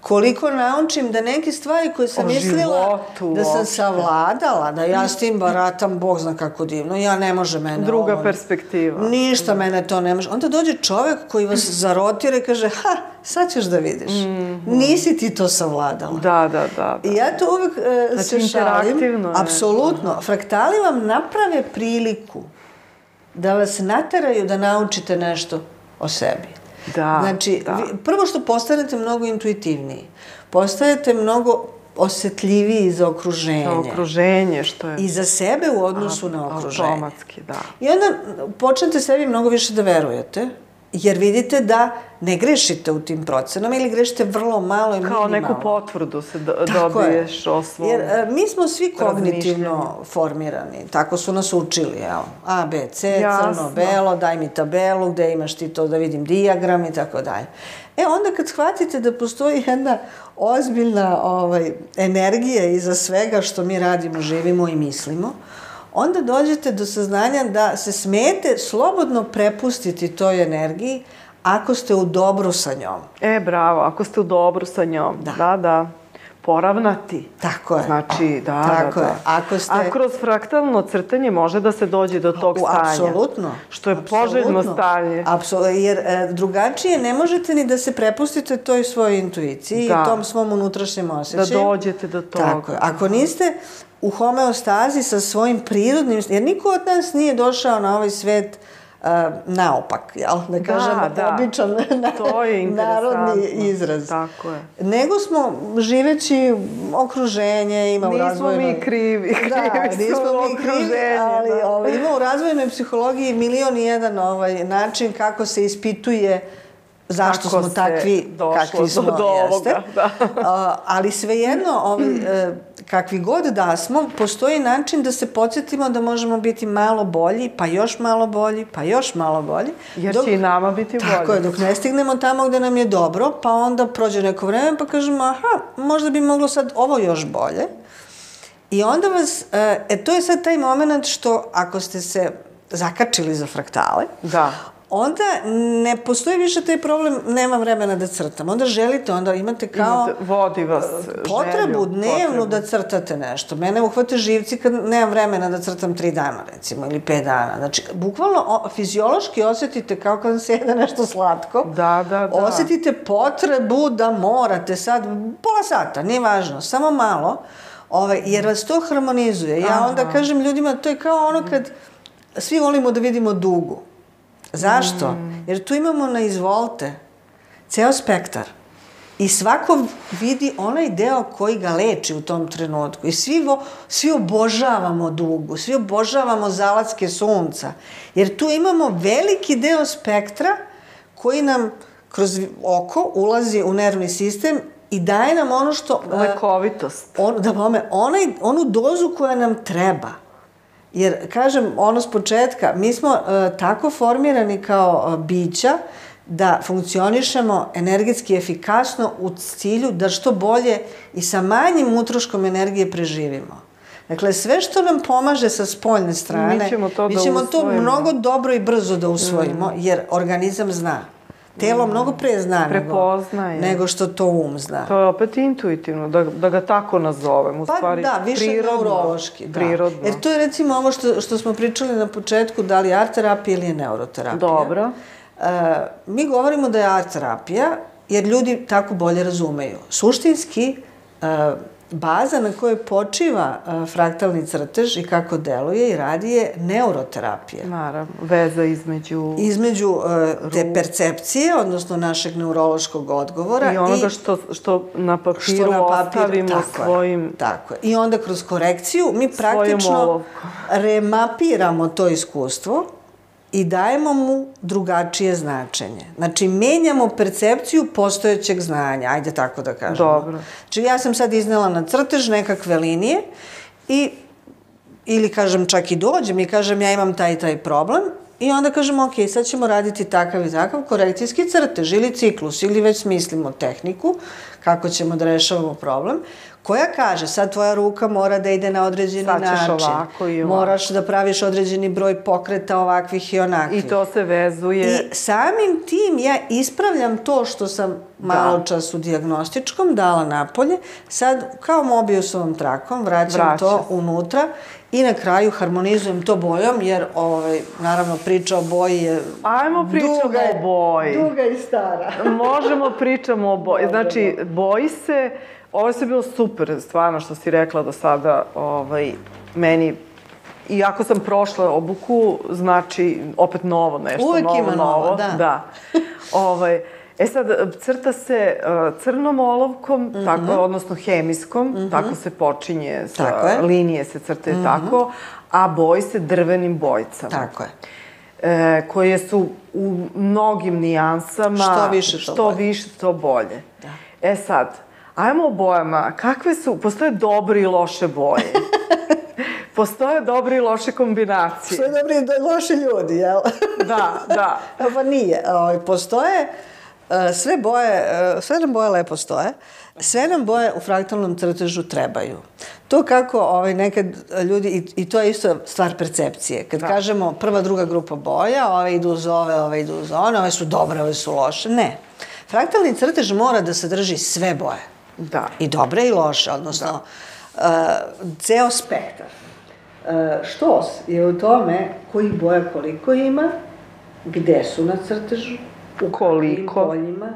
Koliko naučim da neke stvari koje sam o mislila životu, da sam uopšte. savladala, da ja s tim baratam, Bog zna kako divno, ja ne može mene Druga ovo, perspektiva. Ništa mene to ne može. Onda dođe čovek koji vas zarotira i kaže, ha, sad ćeš da vidiš. Mm -hmm. Nisi ti to savladala. Da, da, da. da. I ja to uvek e, znači, se šalim. Apsolutno. Fraktali vam naprave priliku da vas nateraju da naučite nešto o sebi. Da, znači, da. Vi, prvo što postanete mnogo intuitivniji, postajete mnogo osetljiviji za okruženje. Za okruženje, što je... I za sebe u odnosu A, na okruženje. Automatski, da. I onda počnete sebi mnogo više da verujete, jer vidite da ne grešite u tim procenama ili grešite vrlo malo i minimalno. Kao neku potvrdu se do, dobiješ o svom Jer a, mi smo svi kognitivno formirani, tako su nas učili, evo, A, B, C, Jasno. crno, belo, daj mi tabelu, gde imaš ti to da vidim dijagram i tako dalje. E, onda kad shvatite da postoji jedna ozbiljna ovaj, energija iza svega što mi radimo, živimo i mislimo, onda dođete do saznanja da se smete slobodno prepustiti toj energiji ako ste u dobru sa njom. E, bravo, ako ste u dobru sa njom. Da. Da, da. Poravnati. Tako je. Znači, da, Tako da, je. da. Ako ste... A kroz fraktalno crtanje može da se dođe do tog stanja. Apsolutno. Što je Apsolutno. poželjno stanje. Apsolutno, jer e, drugačije ne možete ni da se prepustite toj svojoj intuiciji da. i tom svom unutrašnjem osjećaju. Da dođete do toga. Tako je. Ako niste u homeostazi sa svojim prirodnim, jer niko od nas nije došao na ovaj svet naopak, jel? Da kažem, da, da. običan to je narodni izraz. Tako je. Nego smo, živeći okruženje, ima nismo u razvojnoj... Nismo mi krivi, krivi da, nismo mi krivi, ali da. ovaj, ima u razvojnoj psihologiji milion i jedan ovaj, način kako se ispituje zašto Kako smo takvi kakvi smo, do, ovoga, da. A, ali svejedno, ovaj, kakvi god da smo, postoji način da se podsjetimo da možemo biti malo bolji, pa još malo bolji, pa još malo bolji. Jer dok, će i nama biti bolji. Tako je, dok ne stignemo tamo gde nam je dobro, pa onda prođe neko vreme pa kažemo, aha, možda bi moglo sad ovo još bolje. I onda vas, e, to je sad taj moment što ako ste se zakačili za fraktale, da onda ne postoji više taj problem, nema vremena da crtam. Onda želite, onda imate kao... Imate, vodi vas Potrebu želju, dnevnu potrebu. da crtate nešto. Mene uhvate živci kad nemam vremena da crtam tri dana, recimo, ili pet dana. Znači, bukvalno o, fiziološki osetite kao kad se jede nešto slatko. Da, da, da. Osetite potrebu da morate sad, pola sata, nije važno, samo malo, ovaj, jer vas to harmonizuje. Ja Aha. onda kažem ljudima, to je kao ono kad svi volimo da vidimo dugu. Zašto? Mm. Jer tu imamo na izvolte ceo spektar. I svako vidi onaj deo koji ga leči u tom trenutku. I svi, vo, svi obožavamo dugu, svi obožavamo zalatske sunca. Jer tu imamo veliki deo spektra koji nam kroz oko ulazi u nervni sistem i daje nam ono što... Lekovitost. On, da pome, onaj, onu dozu koja nam treba. Jer, kažem, ono s početka, mi smo uh, tako formirani kao uh, bića da funkcionišemo energetski efikasno u cilju da što bolje i sa manjim utroškom energije preživimo. Dakle, sve što nam pomaže sa spoljne strane, mi ćemo to, mi da ćemo usvojimo. to mnogo dobro i brzo da usvojimo, mm. jer organizam zna. Telo mnogo pre zna Prepoznaje. nego, nego što to um zna. To je opet intuitivno, da, da ga tako nazovem, u pa, stvari da, više prirodno. neurološki. Da. Prirodno. Jer to je recimo ovo što, što smo pričali na početku, da li je art terapija ili je neuroterapija. Dobro. E, mi govorimo da je art terapija, jer ljudi tako bolje razumeju. Suštinski, e, baza na kojoj počiva e, fraktalni crtež i kako deluje i radi je neuroterapija. Naravno, veza između... Između e, te percepcije, odnosno našeg neurološkog odgovora. I onoga što, što na papiru što na papir, ostavimo tako svojim... Tako je. I onda kroz korekciju mi praktično remapiramo to iskustvo i dajemo mu drugačije značenje. Znači, menjamo percepciju postojećeg znanja, ajde tako da kažemo. Dobro. Znači, ja sam sad iznela na crtež nekakve linije i ili kažem čak i dođem i kažem ja imam taj i taj problem i onda kažem ok, sad ćemo raditi takav i takav korekcijski crtež ili ciklus ili već smislimo tehniku kako ćemo da rešavamo problem koja kaže sad tvoja ruka mora da ide na određeni sad način. ovako i ovako. Moraš da praviš određeni broj pokreta ovakvih i onakvih. I to se vezuje. I samim tim ja ispravljam to što sam malo da. čas u diagnostičkom dala napolje, sad kao mobiusovom trakom vraćam Vraća. to unutra i na kraju harmonizujem to bojom, jer ovaj, naravno priča o boji je Ajmo pričamo duga, o boji. Duga i stara. Možemo pričamo o boji. Znači, boji se, ovo je bilo super, stvarno što si rekla do sada, ovaj, meni Iako sam prošla obuku, znači opet novo nešto, Uvijek novo, ima novo, da. da. ovaj, E sad, crta se uh, crnom olovkom, mm -hmm. tako, odnosno hemijskom, mm -hmm. tako se počinje, sa, tako je. linije se crte mm -hmm. tako, a boji se drvenim bojicama. Tako je. E, koje su u mnogim nijansama. Što više, to što bolje. više, to bolje. Da. E sad, ajmo o bojama. Kakve su, postoje dobre i loše boje. postoje dobre i loše kombinacije. Postoje dobri i loši ljudi, jel? da, da. pa nije. Postoje sve boje, sve nam boje lepo stoje, sve nam boje u fraktalnom crtežu trebaju. To kako ovaj, nekad ljudi, i, i to je isto stvar percepcije, kad da. kažemo prva, druga grupa boja, ove idu uz ove, ove idu uz one, ove su dobre, ove su loše, ne. Fraktalni crtež mora da sadrži sve boje. Da. I dobre i loše, odnosno da. uh, ceo spektar. Uh, štos je u tome koji boja koliko ima, gde su na crtežu, u koliko poljima,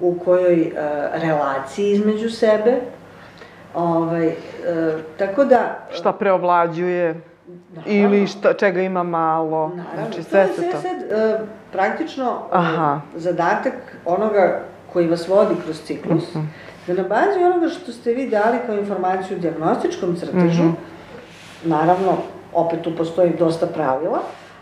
u kojoj uh, relaciji između sebe. Ovaj, uh, tako da... Šta preovlađuje? Ili šta, čega ima malo. Naravno, znači, to sve je se sve to. sad e, praktično e, Aha. zadatak onoga koji vas vodi kroz ciklus, Mhm. Da na bazi onoga što ste vi dali kao informaciju u diagnostičkom crtežu, Mhm. naravno, opet tu postoji dosta pravila,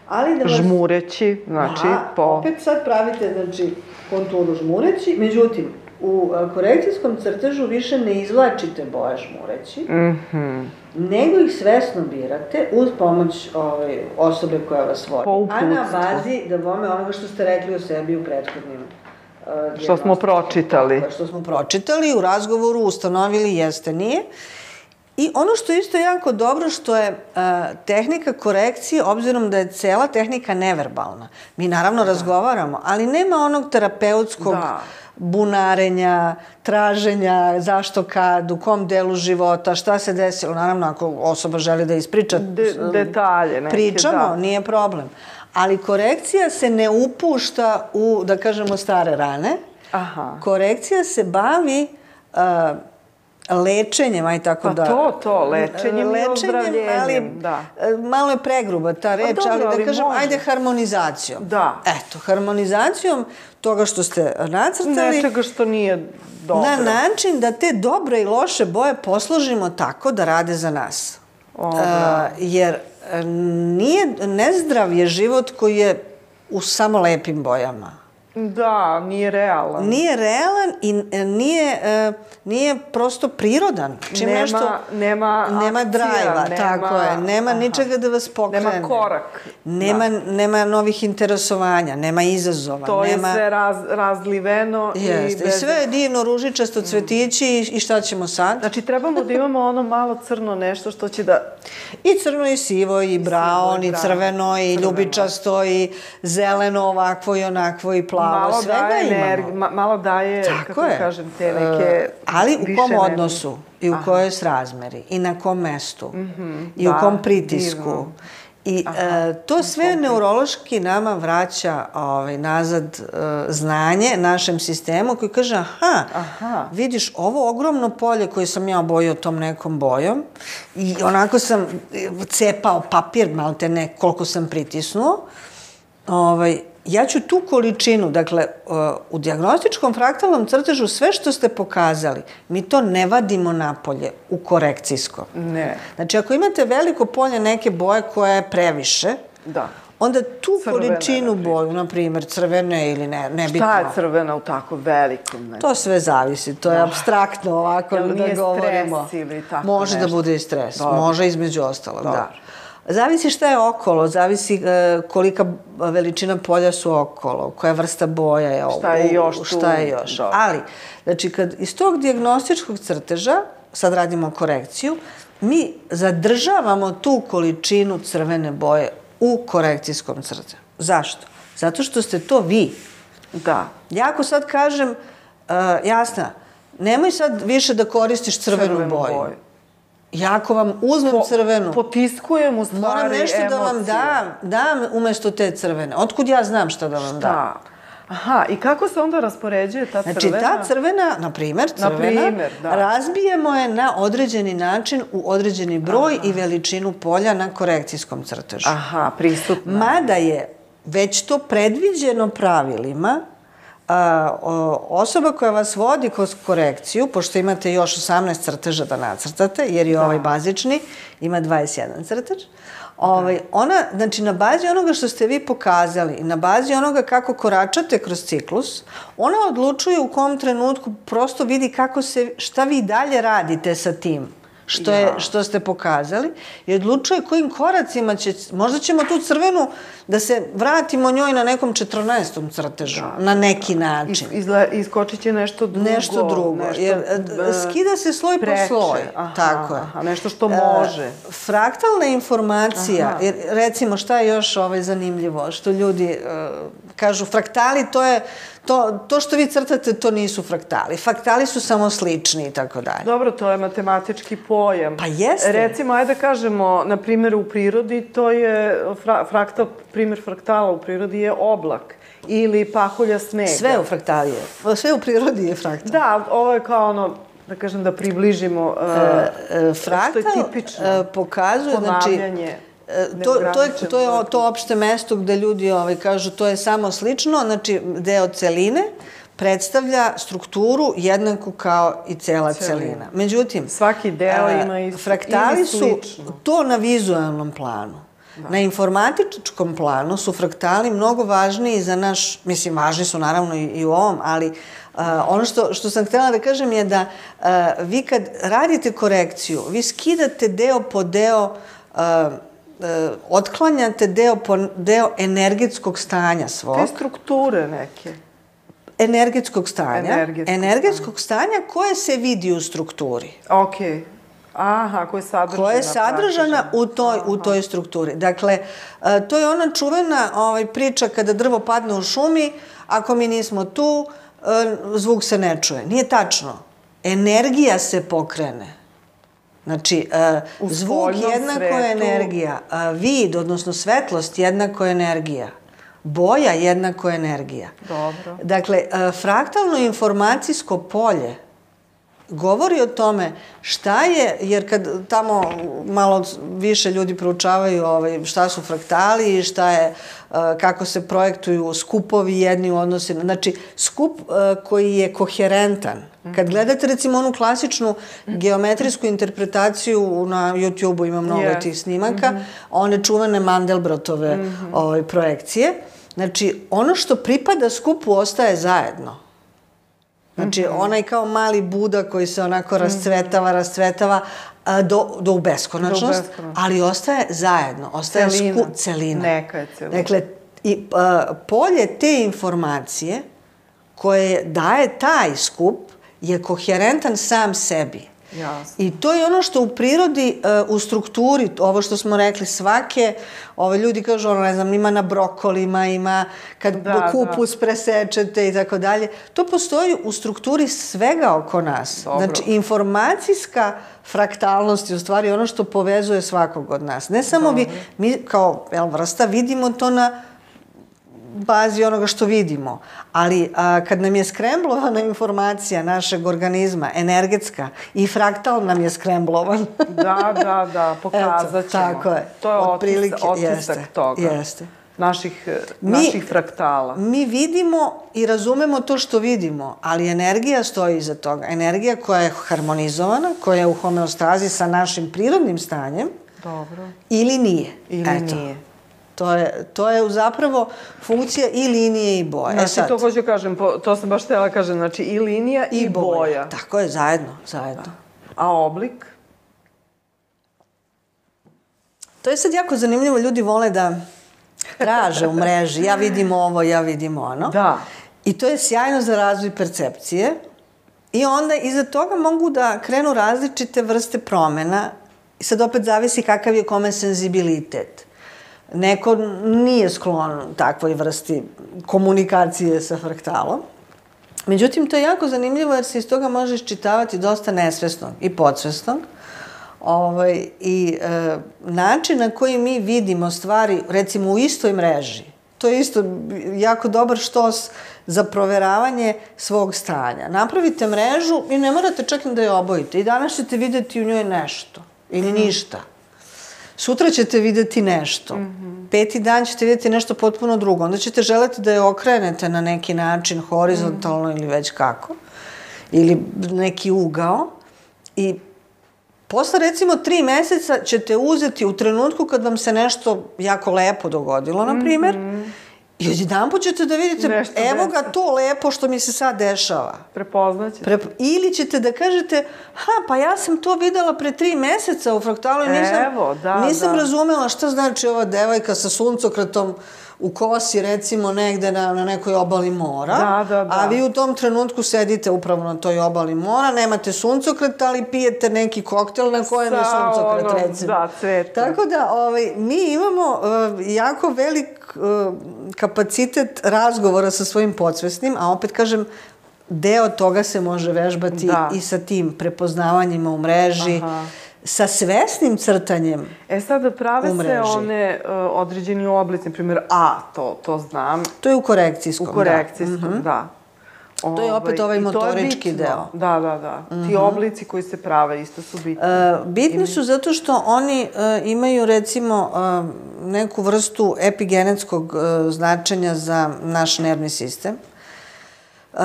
ali da vas... Žmureći, znači, da, po... opet sad pravite, znači, konturu žmureći, međutim, u e, korekcijskom crtežu više ne izvlačite boje žmureći, Mhm. nego ih svesno birate uz pomoć ovaj, osobe koja vas vodi. Po A na uputstvu. bazi da vome onoga što ste rekli o sebi u prethodnim Što smo pročitali. Tako Što smo pročitali, u razgovoru ustanovili jeste, nije. I ono što je isto jako dobro, što je uh, tehnika korekcije, obzirom da je cela tehnika neverbalna. Mi naravno razgovaramo, ali nema onog terapeutskog Da. bunarenja, traženja, zašto kad, u kom delu života, šta se desilo. Naravno, ako osoba želi da ispriča De, detalje neke, pričamo, da. nije problem. Ali korekcija se ne upušta u, da kažemo, stare rane. Aha. Korekcija se bavi uh, lečenjem, aj tako Pa da... to, to, lečenjem i ozdravljenjem, ali, da. e, Malo je pregruba ta reč, dobro, ali da ali kažem, može. ajde harmonizacijom. Da. Eto, harmonizacijom toga što ste nacrtali... Nečega što nije dobro. Na način da te dobre i loše boje posložimo tako da rade za nas. Jer e, nije, nezdrav je život koji je u samo lepim bojama. Da, nije realan. Nije realan i e, nije, e, nije prosto prirodan. Čim Nema- nešto, nema nema akcija, drajva, nema- tako je. Nema aha. ničega da vas pokrene. Nema korak. Nema, nema novih interesovanja, nema izazova. To nema... je sve raz, razliveno Jeste. i I bez... sve je divno, ružičasto, cvetići i, i šta ćemo sad? Znači, trebamo da imamo ono malo crno nešto što će da... I crno i sivo, i braon, i braon. crveno, i Crveno. ljubičasto, i zeleno, ovakvo i onakvo, i plavo. Malo Svega daje energi- ma, malo daje, Tako kako da je. kažem, te neke... E, ali u kom odnosu i u kojoj srazmeri i na kom mestu i da, u kom pritisku. divno. I e, to sve neurološki nama vraća ovaj, nazad e, znanje našem sistemu koji kaže aha, Aha. vidiš ovo ogromno polje koje sam ja obojio tom nekom bojom i onako sam cepao papir malte ne koliko sam pritisnuo ovaj, ja ću tu količinu, dakle, uh, u diagnostičkom fraktalnom crtežu sve što ste pokazali, mi to ne vadimo napolje u korekcijsko. Ne. Znači, ako imate veliko polje neke boje koja je previše, Da. onda tu Crvene, količinu na boju, na primjer, crvene ili ne, nebitno. Šta je crvena u tako velikom? Ne? To sve zavisi, to je abstraktno ovako Jel da nije govorimo. stres ili tako Može nešto? da bude i stres, Dobro. može između ostalog, da. Zavisi šta je okolo, zavisi e, kolika veličina polja su okolo, koja vrsta boja je Šta je još tu? Šta je još. Dobro. Ali, znači, kad iz tog diagnostičkog crteža, sad radimo korekciju, mi zadržavamo tu količinu crvene boje u korekcijskom crtežu. Zašto? Zato što ste to vi. Da. Ja ako sad kažem, uh, jasna, nemoj sad više da koristiš crvenu, Crvenu boju. boju. Ja ako vam uzmem Po- crvenu, Potiskujem u stvari moram nešto da vam emocije. dam, dam umesto te crvene. Otkud ja znam šta da vam dam? Da. Aha, i kako se onda raspoređuje ta Znači, crvena? ta crvena, na primer, Na crvena, primer, da. razbijemo je na određeni način u određeni broj i veličinu polja na korekcijskom crtežu. Aha, prisutna. Mada je već to predviđeno pravilima, osoba koja vas vodi kroz korekciju, pošto imate još 18 crteža da nacrtate, jer je ovaj bazični, ima 21 crtež, ovaj, ona, znači na bazi onoga što ste vi pokazali na bazi onoga kako koračate kroz ciklus, ona odlučuje u kom trenutku prosto vidi kako se, šta vi dalje radite sa tim što, je, Ja. što ste pokazali i odlučuje kojim koracima će, možda ćemo tu crvenu da se vratimo njoj na nekom 14. crtežu, na neki način. Is, izle, iskočit će nešto drugo. Nešto drugo, nešto, jer e, e, skida se sloj preče. po sloj. Aha, Tako je. aha, nešto što može. E, fraktalna informacija, Aha. jer recimo šta je još ovaj zanimljivo, što ljudi e, kažu fraktali, to je to, to što vi crtate, to nisu fraktali. Fraktali su samo slični i tako dalje. Dobro, to je matematički pojam. Pa jeste. Recimo, ajde da kažemo, na primjer u prirodi, to je, fra, fraktal, primjer fraktala u prirodi je oblak ili pahulja snega. Sve u fraktali je. Sve u prirodi je fraktal. Da, ovo je kao ono, da kažem, da približimo uh, E, što je fraktal tipično. e, pokazuje, znači. E, to, to, je, to je to opšte mesto gde ljudi ovaj, kažu to je samo slično, znači deo celine predstavlja strukturu jednako kao i cela celina. celina. Međutim, svaki deo ima isto fraktali su to na vizualnom planu. Da. Na informatičkom planu su fraktali mnogo važniji za naš, mislim, važni su naravno i, i u ovom, ali uh, ono što, što sam htjela da kažem je da uh, vi kad radite korekciju, vi skidate deo po deo uh, uh, otklanjate deo deo energetskog stanja svog. Te strukture neke. Energetskog stanja. Energetskog, energetskog stanja koje se vidi u strukturi. Okej. Okay. Aha, koja je sadržana. Koja je sadržana u toj, u toj strukturi. Dakle, e, to je ona čuvena ovaj, priča kada drvo padne u šumi, ako mi nismo tu, e, zvuk se ne čuje. Nije tačno. Energija se pokrene. Znači, uh, zvuk jednako je energija, uh, vid, odnosno svetlost jednako je energija, boja jednako je energija. Dobro. Dakle, uh, fraktalno informacijsko polje govori o tome šta je, jer kad tamo malo više ljudi proučavaju ovaj, šta su fraktali i šta je, kako se projektuju skupovi jedni u odnosi, znači skup koji je koherentan. Kad gledate recimo onu klasičnu geometrijsku interpretaciju na YouTube-u ima mnogo yeah. tih snimaka, mm -hmm. one čuvene Mandelbrotove mm -hmm. ovaj, projekcije, znači ono što pripada skupu ostaje zajedno. Znači, mm -hmm. onaj kao mali Buda koji se onako rascvetava, rascvetava a, do, do u beskonačnost, do ali ostaje zajedno, ostaje celina. Sku, celina. Neka je celina. Dakle, i, a, polje te informacije koje daje taj skup je koherentan sam sebi. Jasno. I to je ono što u prirodi, uh, u strukturi, ovo što smo rekli, svake, ove ljudi kažu, ono, ne znam, ima na brokolima, ima kad da, kupus da. presečete i tako dalje. To postoji u strukturi svega oko nas. Dobro. Znači, informacijska fraktalnost je u stvari ono što povezuje svakog od nas. Ne samo Dobro. vi, mi kao jel, vrsta vidimo to na bazi onoga što vidimo. Ali a, kad nam je skremblovana informacija našeg organizma, energetska, i fraktal nam je skremblovan. da, da, da, pokazat ćemo. tako je. To je Otprilike, otisak, otisak jeste, toga. Jeste. Naših, mi, naših fraktala. Mi vidimo i razumemo to što vidimo, ali energija stoji iza toga. Energija koja je harmonizovana, koja je u homeostazi sa našim prirodnim stanjem, Dobro. ili nije. Ili Eto. nije. To je, to je zapravo funkcija i linije i boje. Znači, sad, to hoću kažem, to sam baš htjela kažem, znači i linija i, i boja. boja. Tako je, zajedno, zajedno. A oblik? To je sad jako zanimljivo, ljudi vole da traže u mreži, ja vidim ovo, ja vidim ono. Da. I to je sjajno za razvoj percepcije. I onda iza toga mogu da krenu različite vrste promena. I sad opet zavisi kakav je kome senzibilitet. Neko nije sklon takvoj vrsti komunikacije sa fraktalom. Međutim, to je jako zanimljivo jer se iz toga može iščitavati dosta nesvesnog i podsvesnog. Ovaj, I e, način na koji mi vidimo stvari, recimo u istoj mreži, to je isto jako dobar štos za proveravanje svog stanja. Napravite mrežu i ne morate čak da je obojite. I danas ćete videti u njoj nešto ili ništa. Sutra ćete videti nešto. Mm -hmm. Peti dan ćete videti nešto potpuno drugo. Onda ćete želeti da je okrenete na neki način, horizontalno mm -hmm. ili već kako. Ili neki ugao. I posle recimo tri meseca ćete uzeti u trenutku kad vam se nešto jako lepo dogodilo, na primer, mm -hmm I odjedan ćete da vidite, Nešto evo ga to lepo što mi se sad dešava. Prepoznaćete. Prep... Ili ćete da kažete, ha, pa ja sam to videla pre tri meseca u fraktalu i nisam, evo, da, nisam da. razumela šta znači ova devojka sa suncokretom u kosi, recimo, negde na, na nekoj obali mora. Da, da, da. A vi u tom trenutku sedite upravo na toj obali mora, nemate suncokret, ali pijete neki koktel na kojem Sa, je suncokret, ono, recimo. Da, cveta. Tako da, ovaj, mi imamo uh, jako velik kapacitet razgovora sa svojim podsvesnim, a opet kažem, deo toga se može vežbati da. i sa tim prepoznavanjima u mreži. Aha sa svesnim crtanjem E sad prave se one uh, određeni oblici, na primjer A, to, to znam. To je u korekcijskom, U korekcijskom, da. Mhm. da. To je opet ovaj to je motorički deo. Mhm. Da, da, da. Ti oblici koji se prave isto su bitni. E, bitni su zato što oni e, imaju recimo e, neku vrstu epigenetskog e, značenja za naš nervni sistem. E,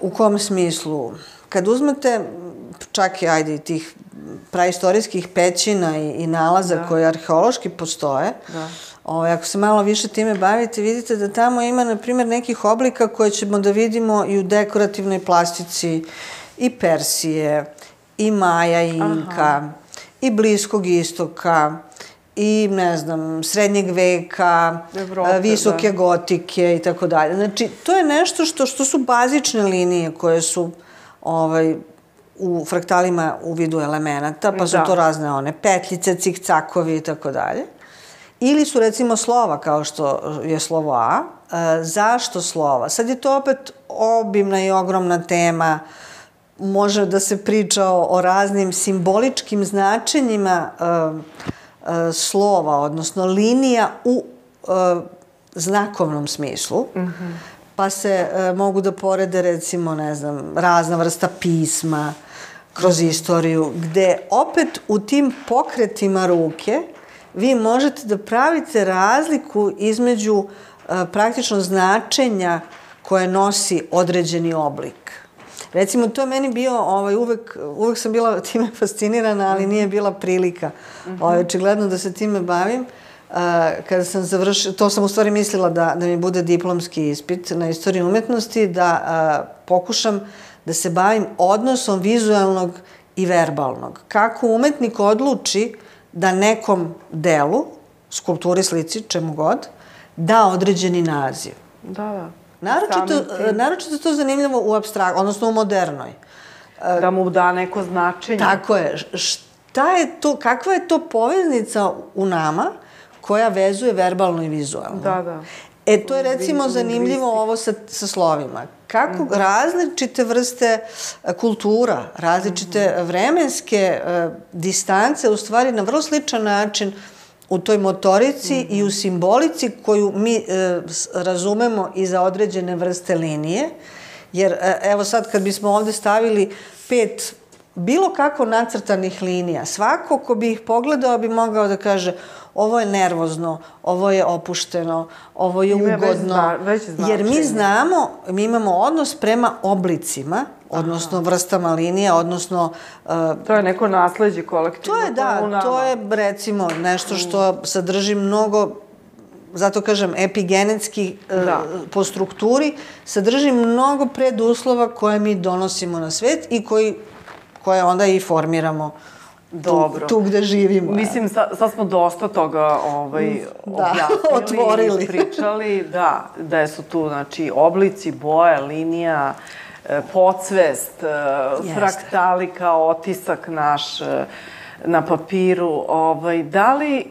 u kom smislu? Kad uzmete čak i ajde tih praistorijskih pećina i, i nalaza da. koje arheološki postoje, Da. Ovaj, ako se malo više time bavite, vidite da tamo ima, na primjer, nekih oblika koje ćemo da vidimo i u dekorativnoj plastici i Persije, i Maja, i Inka, Aha. i Bliskog istoka, i, ne znam, srednjeg veka, Evrope, visoke da. gotike i tako dalje. Znači, to je nešto što, što su bazične linije koje su ovaj, u fraktalima u vidu elemenata, pa su Da. to razne one petljice, cikcakovi i tako dalje. Ili su recimo slova kao što je slovo A. E, zašto slova? Sad je to opet obimna i ogromna tema. Može da se priča o, o raznim simboličkim značenjima e, e, slova, odnosno linija u e, znakovnom smislu. Mm -hmm. Pa se e, mogu da porede recimo, ne znam, razna vrsta pisma kroz istoriju, gde opet u tim pokretima ruke vi možete da pravite razliku između e, praktično značenja koje nosi određeni oblik. Recimo, to je meni bio, ovaj, uvek, uvek sam bila time fascinirana, ali nije bila prilika. Ovaj, očigledno da se time bavim. Uh, kada sam završila, to sam u stvari mislila da, da mi bude diplomski ispit na istoriji umetnosti, da uh, pokušam da se bavim odnosom vizualnog i verbalnog. Kako umetnik odluči da nekom delu, skulpturi, slici, čemu god, da određeni naziv. Da, da. Naročito, naročito to zanimljivo u abstrakt, odnosno u modernoj. Da mu da neko značenje. Tako je. Šta je to, kakva je to poveznica u nama koja vezuje verbalno i vizualno? Da, da. E, to je recimo zanimljivo ovo sa, sa slovima. Kako različite vrste e, kultura, različite vremenske e, distance, u stvari na vrlo sličan način u toj motorici i u simbolici koju mi s- razumemo i za određene vrste linije. Jer, e, evo sad kad bismo ovde stavili pet bilo kako nacrtanih linija, svako ko bi ih pogledao bi mogao da kaže ovo je nervozno, ovo je opušteno, ovo je Ima već ugodno. zna- već jer mi znamo, mi imamo odnos prema oblicima, odnosno vrstama linija, odnosno uh, To je neko nasledđe kolektivno. to je da, to je recimo nešto što sadrži mnogo zato kažem epigenetski e, Da. po strukturi sadrži mnogo preduslova koje mi donosimo na svet i koji koje onda i formiramo Dobro. tu, tu gde živimo. Mislim, sad, sad smo dosta toga ovaj, Da, objasnili otvorili. pričali, da, da su tu, znači, oblici, boje, linija, e, podsvest, e, Jeste. fraktali kao otisak naš e, na papiru. Ovaj, da li,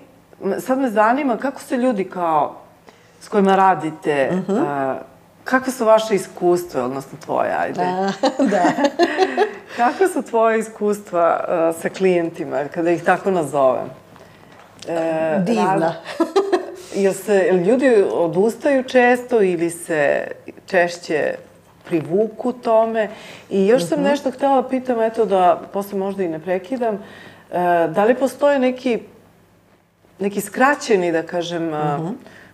sad me zanima kako se ljudi kao s kojima radite, Mhm. e, kakve su vaše iskustva, odnosno tvoje, ajde. da. Kako su tvoje iskustva uh, sa klijentima, kada ih tako nazovem? E, Divna. raz- Jel se jel ljudi odustaju često ili se češće privuku tome? I još sam nešto htela da pitam, eto da posle možda i ne prekidam, e, da li postoje neki, neki skraćeni, da kažem, uh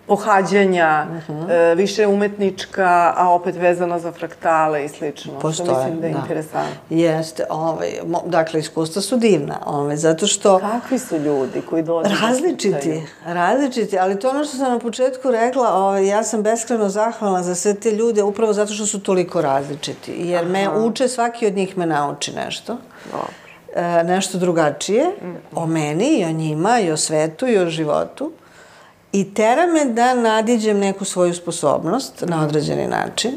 pohađanja, e, više umetnička, a opet vezana za fraktale i slično. što Postoje, mislim da je da. interesantno. Jeste, ovaj, mo, dakle, iskustva su divna, ovaj, zato što... Kakvi su ljudi koji dođu? da Različiti, pitaju? različiti, ali to ono što sam na početku rekla, ovaj, ja sam beskreno zahvalna za sve te ljude upravo zato što su toliko različiti, jer me uče, svaki od njih me nauči nešto. Dobro. E, nešto drugačije o meni i o njima i o svetu i o životu i tera me da nadiđem neku svoju sposobnost na određeni način.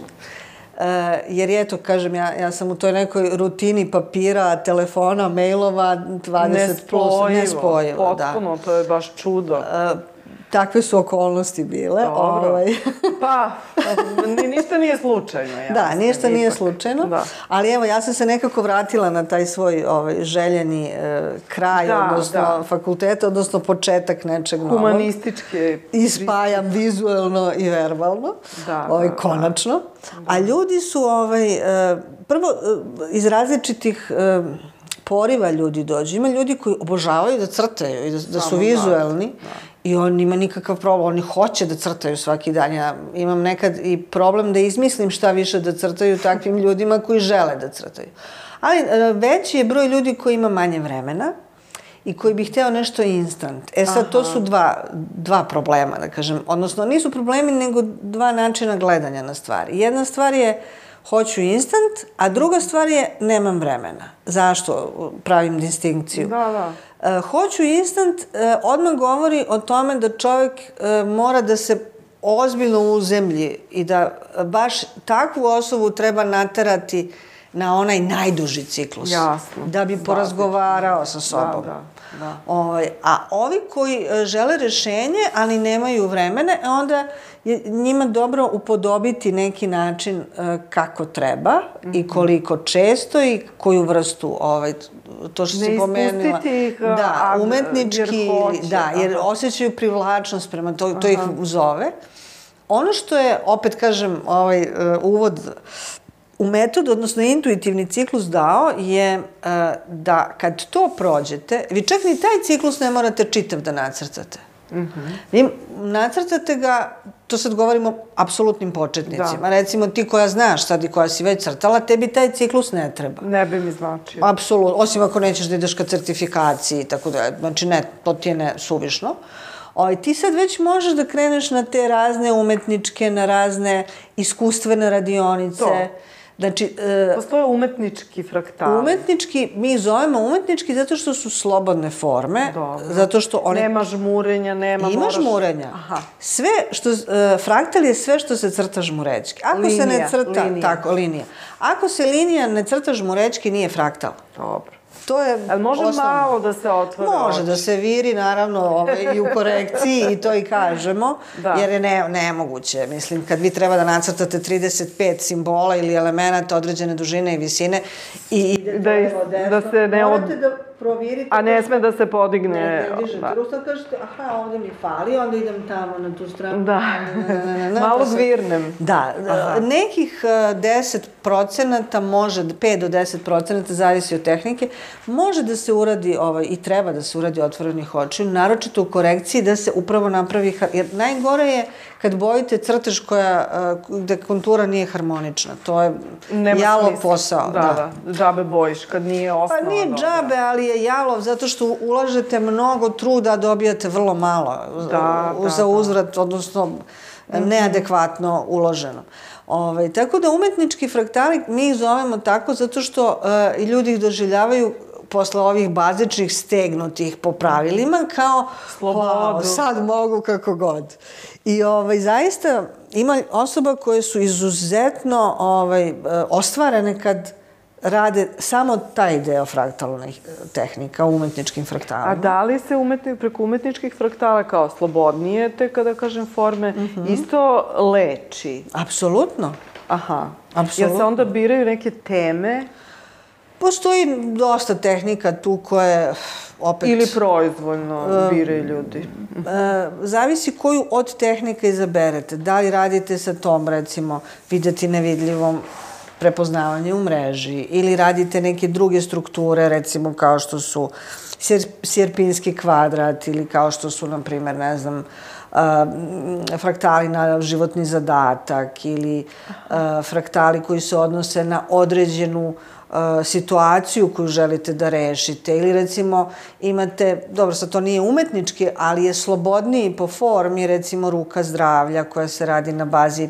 E, jer eto, kažem, ja, ja sam u toj nekoj rutini papira, telefona, mailova, 20 plus, nespojivo. da. Potpuno, to je baš čudo. E, takve su okolnosti bile. Dobro. Ovaj. Pa, ni, ništa nije slučajno. Ja da, ništa nije ipak. slučajno. Da. Ali evo, ja sam se nekako vratila na taj svoj ovaj, željeni e, kraj, Da, odnosno da. fakulteta, odnosno početak nečeg novog. Humanističke... I spajam vizuelno i verbalno, Da, ovaj, da, da. konačno. A ljudi su, ovaj, e, prvo, e, iz različitih e, poriva ljudi dođu. Ima ljudi koji obožavaju da crtaju i da, da su Samo vizuelni i on nima nikakav problem, oni hoće da crtaju svaki dan. Ja imam nekad i problem da izmislim šta više da crtaju takvim ljudima koji žele da crtaju. Ali e, veći je broj ljudi koji ima manje vremena i koji bi hteo nešto instant. E sad, to su dva, dva problema, da kažem. Odnosno, nisu problemi, nego dva načina gledanja na stvari. Jedna stvar je hoću instant, a druga stvar je nemam vremena. Zašto pravim distinkciju? Da, da. E, hoću instant e, odmah govori o tome da čovjek e, mora da se ozbiljno uzemlji i da baš takvu osobu treba naterati na onaj najduži ciklus. Jasno. Da bi Bazično. porazgovarao sa sobom. Da, da, da. Ovaj, a ovi koji e, žele rešenje, ali nemaju vremena, e, onda je njima dobro upodobiti neki način e, kako treba Mhm. i koliko često i koju vrstu ovaj, to što Ne si pomenula. ispustiti ih, da, umetnički, jer hoće, da, jer aha. osjećaju privlačnost prema to, to ih zove. Ono što je, opet kažem, ovaj, uvod u metod, odnosno intuitivni ciklus dao je uh, da kad to prođete, vi čak ni taj ciklus ne morate čitav da nacrtate. Mm -hmm. Vi nacrtate ga, to sad govorimo o apsolutnim početnicima. Da. Recimo ti koja znaš sad i koja si već crtala, tebi taj ciklus ne treba. Ne bi mi značio. Apsolutno, osim ako nećeš da ideš ka certifikaciji i tako da, znači ne, to ti je ne suvišno. Ovaj, ti sad već možeš da kreneš na te razne umetničke, na razne iskustvene radionice. To. Znači, e, Postoje umetnički fraktali. umetnički, mi zovemo umetnički zato što su slobodne forme, Dobro. zato što oni... Nema žmurenja, nema... Ima moraš... žmurenja. Aha. Sve što, uh, fraktal je sve što se crta žmurečki. Ako se ne Linija, crta, linija. tako, linija. Ako se linija ne crta žmurečki, nije fraktal. Dobro. To je Ali može osnovno. malo da se otvore Može oči? da se viri, naravno, ovaj, i u korekciji i to i kažemo, Da. jer je ne, nemoguće. Mislim, kad vi treba da nacrtate 35 simbola ili elemenata određene dužine i visine i idete Da desno, da se ne od- morate da provirite... A ne sme da se podigne... Ne, ne dižete da. ruku, sad kažete, aha, ovde mi fali, onda idem tamo na tu stranu. Da. Na, na, na, na, na, Malo pa gvirnem. Da, Aha. nekih uh, 10 procenata može, 5 do 10 procenata, zavisi od tehnike, može da se uradi ovaj, i treba da se uradi otvorenih očiju, naročito u korekciji da se upravo napravi, jer najgore je kad bojite crtež koja, gde kontura nije harmonična. To je Nema jalov smisla. posao. Da, da, džabe bojiš kad nije osnova Pa nije dobra. džabe, ali je jalov zato što ulažete mnogo truda, a dobijate vrlo malo Da, u- da, za da. uzvrat, odnosno neadekvatno uloženo. Ovaj, tako da umetnički fraktali mi ih zovemo tako zato što uh, ljudi ih doživljavaju posle ovih bazičnih stegnutih po pravilima kao Slobodu. "Wow, sad mogu kako god. I ovaj, zaista ima osoba koje su izuzetno ovaj, ostvarene kad rade samo taj deo fraktalnih e, tehnika u umetničkim fraktalima. A da li se umetni, preko umetničkih fraktala kao slobodnije, te kada kažem forme, Mhm. isto leči? Apsolutno. Aha. Apsolutno. Jel se onda biraju neke teme Postoji dosta tehnika tu koje opet... ili proizvoljno biraju ljudi? E, zavisi koju od tehnika izaberete. Da li radite sa tom, recimo, videti nevidljivom prepoznavanje u mreži ili radite neke druge strukture, recimo kao što su sjer, sjerpinski kvadrat ili kao što su, na primer, ne znam, m, fraktali na životni zadatak ili a, fraktali koji se odnose na određenu situaciju koju želite da rešite ili recimo imate, dobro sad to nije umetnički, ali je slobodniji po formi recimo ruka zdravlja koja se radi na bazi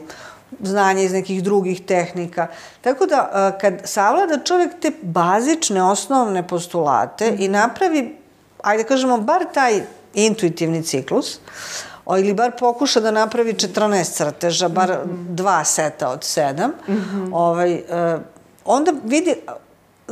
znanja iz nekih drugih tehnika. Tako da a, kad savlada čovjek te bazične osnovne postulate i napravi, ajde kažemo, bar taj intuitivni ciklus, o, ili bar pokuša da napravi 14 crteža, bar dva seta od sedam, ovaj, e, onda vidi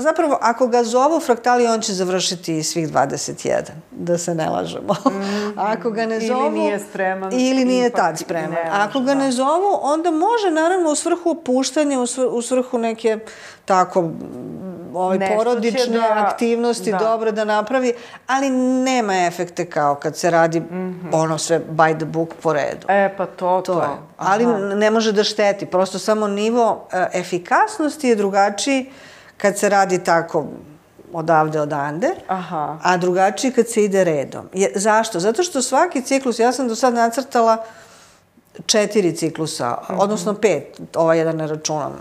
zapravo, ako ga zovu fraktali, on će završiti svih 21, da se ne lažemo. Mm, ako ga ne zovu... Ili nije spreman. Ili nije tad spreman. Ne, ako ga da. ne zovu, onda može, naravno, u svrhu opuštanja, u, svr, u svrhu neke tako ovaj, porodične da, aktivnosti da. dobre da napravi, ali nema efekte kao kad se radi mm -hmm. ono sve by the book po redu. E, pa to, to, to je. Aha. Ali ne može da šteti, prosto samo nivo uh, efikasnosti je drugačiji kad se radi tako odavde odande, Aha. a drugačiji kad se ide redom. Je, zašto? Zato što svaki ciklus, ja sam do sad nacrtala četiri ciklusa, mm -hmm. odnosno pet, ovaj jedan ne računam,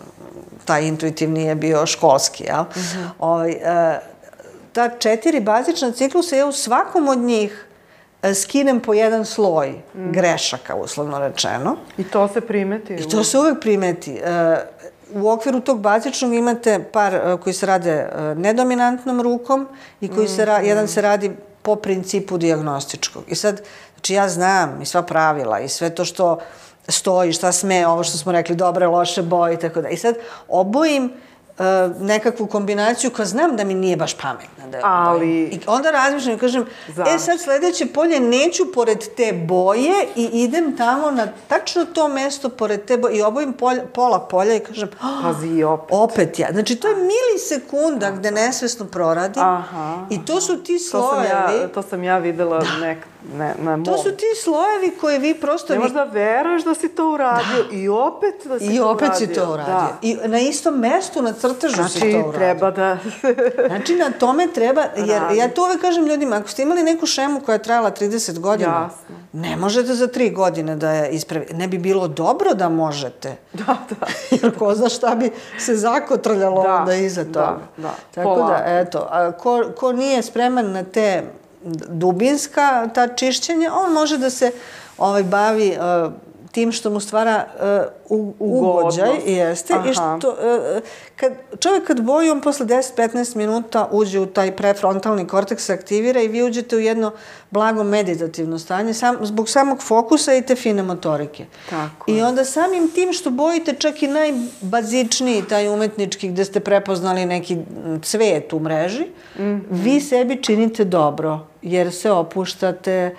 taj intuitivni je bio školski, jel? Mm -hmm. ovaj, e, ta četiri bazična ciklusa, ja u svakom od njih e, skinem po jedan sloj mm. grešaka, uslovno rečeno. I to se primeti? I to se uvek primeti. E, u okviru tog bazičnog imate par e, koji se rade e, nedominantnom rukom i koji se ra, jedan se radi po principu diagnostičkog. I sad, znači ja znam i sva pravila i sve to što stoji, šta sme, ovo što smo rekli, dobre, loše boje i tako da. I sad obojim uh, nekakvu kombinaciju koja znam da mi nije baš pametna. Da Ali... I onda razmišljam i kažem, Zašto? e sad sledeće polje neću pored te boje i idem tamo na tačno to mesto pored te boje i obojim polja, pola polja i kažem, oh, Pazi, opet. Opet ja. Znači, to je milisekunda Aha. gde nesvesno proradim Aha. i to su ti slojevi. To sam ja, to sam ja videla da. nek, ne, na mom. To su ti slojevi koje vi prosto... Ne možda veruješ da si to uradio da. i opet da si I to opet uradio. si to uradio. Da. I na istom mestu, na crtežu znači, si to uradio. Znači, treba da... znači, na tome treba, jer ja to uvek kažem ljudima, ako ste imali neku šemu koja je trajala 30 godina, Jasno. ne možete za tri godine da je ispravite. Ne bi bilo dobro da možete. Da, da. jer ko zna šta bi se zakotrljalo da, onda iza da, toga. Da, da. Tako Pola. da, eto, a ko, ko nije spreman na te dubinska ta čišćenja, on može da se ovaj bavi uh, tim što mu stvara uh, ugođaj, jeste, Aha. i što, uh, kad, čovjek kad boji, on posle 10-15 minuta uđe u taj prefrontalni korteks, se aktivira i vi uđete u jedno blago meditativno stanje, sam, zbog samog fokusa i te fine motorike. Tako I onda samim tim što bojite čak i najbazičniji, taj umetnički, gde ste prepoznali neki cvet u mreži, mm -hmm. vi sebi činite dobro, jer se opuštate, E,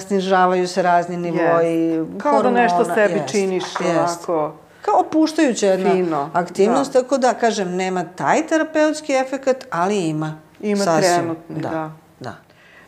snižavaju se razni nivoji yes. Kao hormona. da nešto sebi yes. činiš yes. ovako kao opuštajuća jedna Fino. aktivnost, da. tako da, kažem, nema taj terapeutski efekat, ali ima. Ima Sasvim. trenutni, da. da.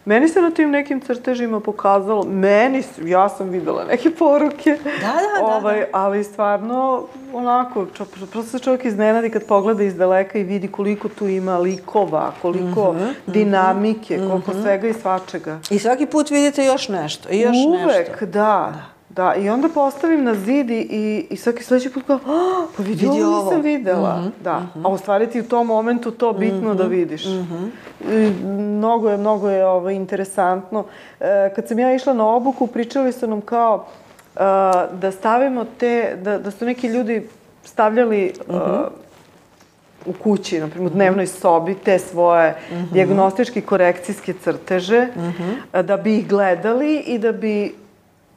Da. Meni se na tim nekim crtežima pokazalo, meni, ja sam videla neke poruke. Da, da, da. Ovaj, da. Ali stvarno, onako, čo, prosto se čovjek iznenadi kad pogleda iz daleka i vidi koliko tu ima likova, koliko mm -hmm, dinamike, mm -hmm. koliko svega i svačega. I svaki put vidite još nešto, i još Uvek, nešto. Uvek, da. da. Da, i onda postavim na zid i, i, i svaki sledeći put kao, oh, pa vidi, vidi ovo nisam videla. Mm -hmm, da, mm -hmm. a u stvari ti u tom momentu to bitno mm -hmm, da vidiš. Mm -hmm. I, mnogo je, mnogo je ovo, ovaj, interesantno. E, kad sam ja išla na obuku, pričali su nam kao e, da stavimo te, da, da su neki ljudi stavljali mm -hmm. u kući, na primjer, u dnevnoj sobi, te svoje mm -hmm. diagnostički korekcijske crteže, mm -hmm. da bi ih gledali i da bi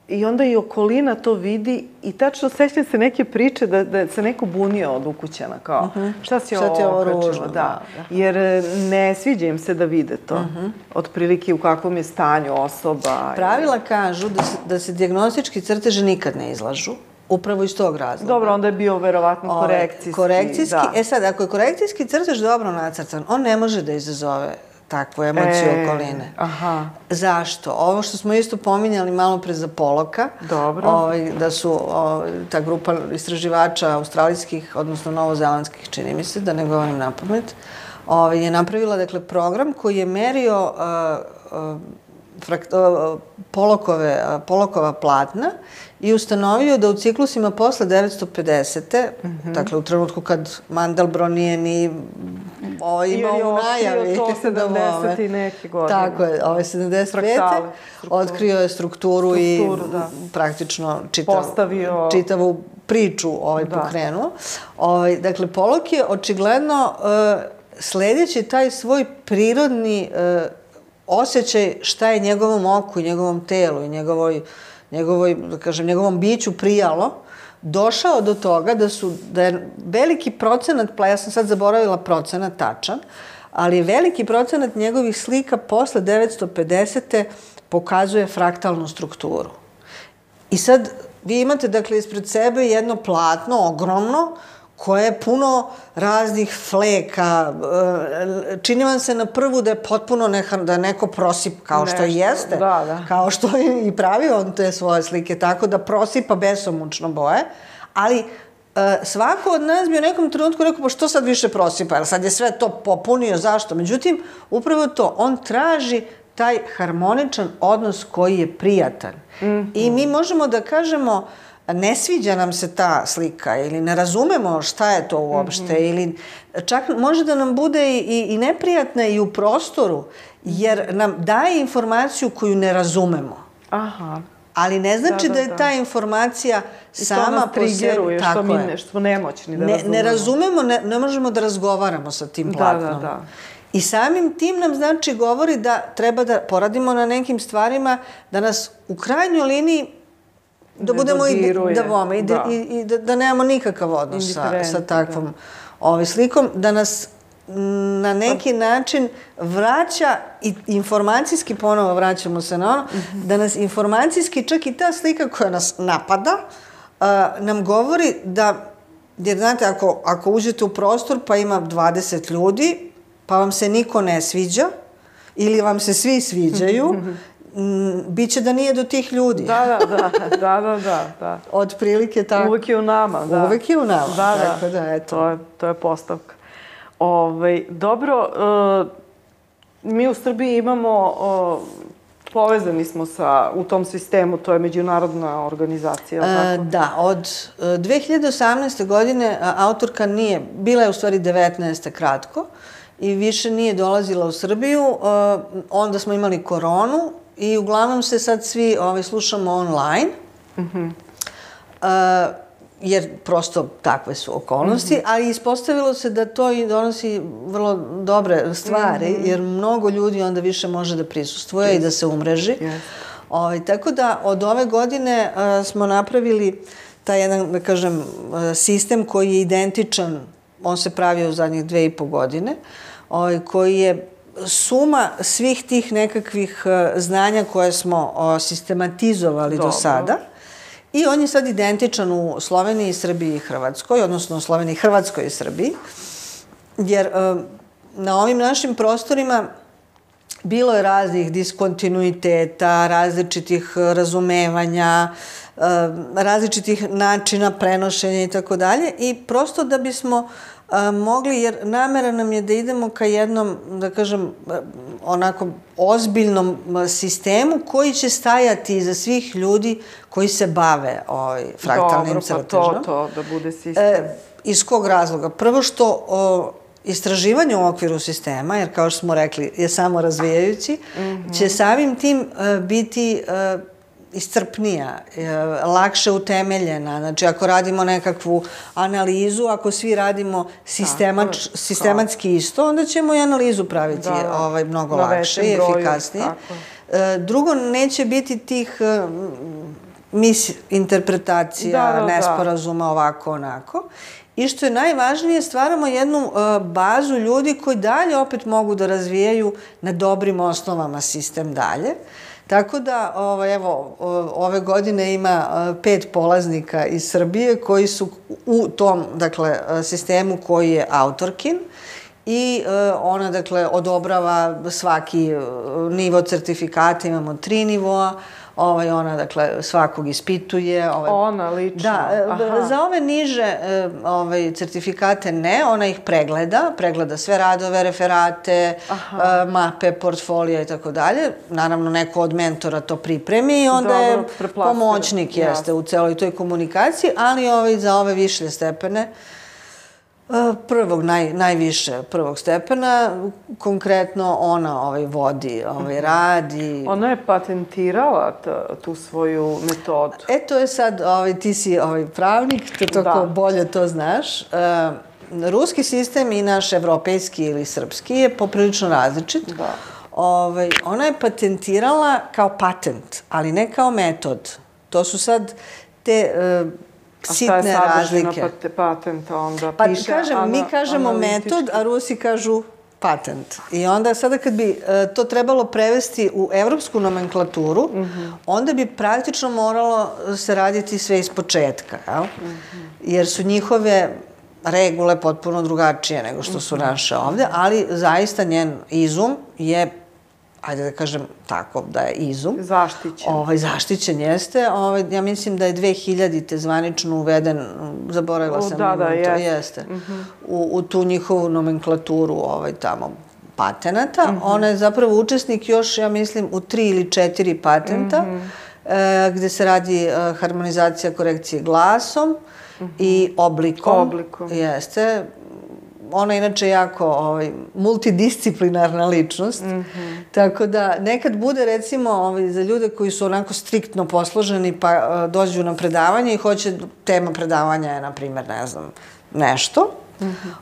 I onda i okolina to vidi i tačno sećam se neke priče da, da se neko bunio od ukućana, kao uh mhm. -huh. šta si šta ovo okrećila, da. da. Jer e, ne sviđa im se da vide to. Uh mhm. -huh. Otprilike u kakvom je stanju osoba. Pravila kažu da se, da se diagnostički crteže nikad ne izlažu. Upravo iz tog razloga. Dobro, onda je bio verovatno Ove, korekcijski. Korekcijski, da. e sad, ako je korekcijski crtež dobro nacrtan, on ne može da izazove takvu emociju e, okoline. Aha. Zašto? Ovo što smo isto pominjali malo pre za Poloka, Dobro. Ovaj, da su o, ta grupa istraživača australijskih, odnosno novozelandskih, čini mi se, da ne govorim na pamet, ovaj, je napravila dakle, program koji je merio uh, uh, frakt, polokove, polokova platna i ustanovio da u ciklusima posle 950. Mm -hmm. dakle u trenutku kad Mandelbrot nije ni ovo imao u najavi. to 70 i neke godine. Tako je, ovo je 75. Otkrio je strukturu, strukturu i da. praktično čitav, Postavio... čitavu priču ovaj da. pokrenuo. Ovaj, dakle, Polok je očigledno uh, sledeći taj svoj prirodni uh, osjećaj šta je njegovom oku i njegovom telu i njegovoj, njegovoj, da kažem, njegovom biću prijalo, došao do toga da su, da je veliki procenat, ja sam sad zaboravila procenat tačan, ali veliki procenat njegovih slika posle 950. pokazuje fraktalnu strukturu. I sad vi imate, dakle, ispred sebe jedno platno, ogromno, koje je puno raznih fleka. E, čini vam se na prvu da je potpuno neha, da je neko prosip, kao Nešto, što jeste. Da, da. Kao što je i pravio on te svoje slike, tako da prosipa besomučno boje. Ali e, svako od nas bi u nekom trenutku rekao, pa što sad više prosipa, jer sad je sve to popunio, zašto? Međutim, upravo to, on traži taj harmoničan odnos koji je prijatan. Mm -hmm. I mi možemo da kažemo, uh, ne sviđa nam se ta slika ili ne razumemo šta je to uopšte mm -hmm. ili čak može da nam bude i, i, neprijatna i u prostoru jer nam daje informaciju koju ne razumemo. Aha. Ali ne znači da, da, da, da je ta informacija I sama po sebi. Tako što mi ne, što smo nemoćni da ne, razumemo. Ne razumemo, ne, ne možemo da razgovaramo sa tim platnom. Da, da, da. I samim tim nam znači govori da treba da poradimo na nekim stvarima, da nas u krajnjoj liniji da budemo i da bome i da, da. i, i da, da nemamo nikakav odnos sa, sa takvom da. ovaj slikom, da nas na neki pa. način vraća i informacijski ponovo vraćamo se na ono, mm -hmm. da nas informacijski čak i ta slika koja nas napada uh, nam govori da jer znate ako, ako uđete u prostor pa ima 20 ljudi pa vam se niko ne sviđa ili vam se svi sviđaju Mm, biće da nije do tih ljudi. Da, da, da, da, da, da. da. Od prilike tako. Uvek je u nama, da. Uvek je u nama. Da, da. Tako da, eto. To je, to je postavka. Ove, ovaj, dobro, uh, mi u Srbiji imamo, uh, povezani smo sa, u tom sistemu, to je međunarodna organizacija, e, tako? Da, od 2018. godine autorka nije, bila je u stvari 19. kratko, i više nije dolazila u Srbiju. Onda smo imali koronu I uglavnom se sad svi ovaj, slušamo online. Mm -hmm. uh, jer prosto takve su okolnosti, mm -hmm. ali ispostavilo se da to i donosi vrlo dobre stvari, mm -hmm. jer mnogo ljudi onda više može da prisustvuje yes. i da se umreži. Yes. Ovaj, tako da od ove godine uh, smo napravili taj jedan, da kažem, uh, sistem koji je identičan, on se pravio u zadnjih dve i po godine, ovaj, koji je suma svih tih nekakvih e, znanja koje smo sistematizovali Dobro. do sada. I on je sad identičan u Sloveniji, Srbiji i Hrvatskoj, odnosno u Sloveniji, Hrvatskoj i Srbiji. Jer e, na ovim našim prostorima bilo je raznih diskontinuiteta, različitih razumevanja, e, različitih načina prenošenja i tako dalje. I prosto da bismo uh, a, mogli, jer namera nam je da idemo ka jednom, da kažem, onako ozbiljnom sistemu koji će stajati iza svih ljudi koji se bave ovaj, fraktalnim crtežom. Dobro, pa to, to, da bude sistem. E, iz kog razloga? Prvo što o, istraživanje u okviru sistema, jer kao što smo rekli, je samo razvijajući, mm -hmm. će samim tim uh, biti uh, iscrpnija, e, lakše utemeljena. Znači, ako radimo nekakvu analizu, ako svi radimo sistemač, tako, sistematski isto, onda ćemo i analizu praviti da, ovaj, mnogo lakše i efikasnije. E, drugo, neće biti tih e, mis interpretacija, da, da, da. nesporazuma, da. ovako, onako. I što je najvažnije, stvaramo jednu uh, bazu ljudi koji dalje opet mogu da razvijaju na dobrim osnovama sistem dalje. Uh, Tako da, ovaj, evo, ove godine ima pet polaznika iz Srbije koji su u tom, dakle, sistemu koji je autorkin i ona, dakle, odobrava svaki nivo sertifikata, imamo tri nivoa, ovaj, ona, dakle, svakog ispituje. Ovaj, ona, lično? Da, e, Aha. za ove niže e, ovaj, certifikate ne, ona ih pregleda, pregleda sve radove, referate, Aha. E, mape, portfolija i tako dalje. Naravno, neko od mentora to pripremi i onda Dobro, je pomoćnik jeste u celoj toj komunikaciji, ali ovaj, za ove višlje stepene prvog, naj, najviše prvog stepena, konkretno ona ovaj, vodi ovaj mhm. rad i... Ona je patentirala tu svoju metodu. E, to je sad, ovaj, ti si ovaj, pravnik, te toko da. bolje to znaš. Uh, ruski sistem i naš evropejski ili srpski je poprilično različit. Da. Ovaj, ona je patentirala kao patent, ali ne kao metod. To su sad te uh, sitne A šta je sadržina razlike. pat- patenta onda? Pa Piše kažem, mi ana- kažemo analitički. metod, a Rusi kažu patent. I onda sada kad bi e, to trebalo prevesti u evropsku nomenklaturu, Mhm. onda bi praktično moralo se raditi sve iz početka, jel? Mhm. Jer su njihove regule potpuno drugačije nego što Mhm. su naše ovde, ali zaista njen izum je ajde da kažem tako, da je izum. Zaštićen. Ovaj, zaštićen jeste. Ovaj, ja mislim da je 2000-te zvanično uveden, zaboravila O, sam. da, da, to jeste. jeste. U, u tu njihovu nomenklaturu ovaj, tamo patenata. Ona je zapravo učesnik još, ja mislim, u tri ili četiri patenta, e, gde se radi e, harmonizacija korekcije glasom i oblikom. Oblikom. Jeste. Ona je inače jako ovaj, multidisciplinarna ličnost. Tako da nekad bude recimo ovaj, za ljude koji su onako striktno posloženi pa eh, dođu na predavanje i hoće, tema predavanja je na primjer, ne znam, nešto.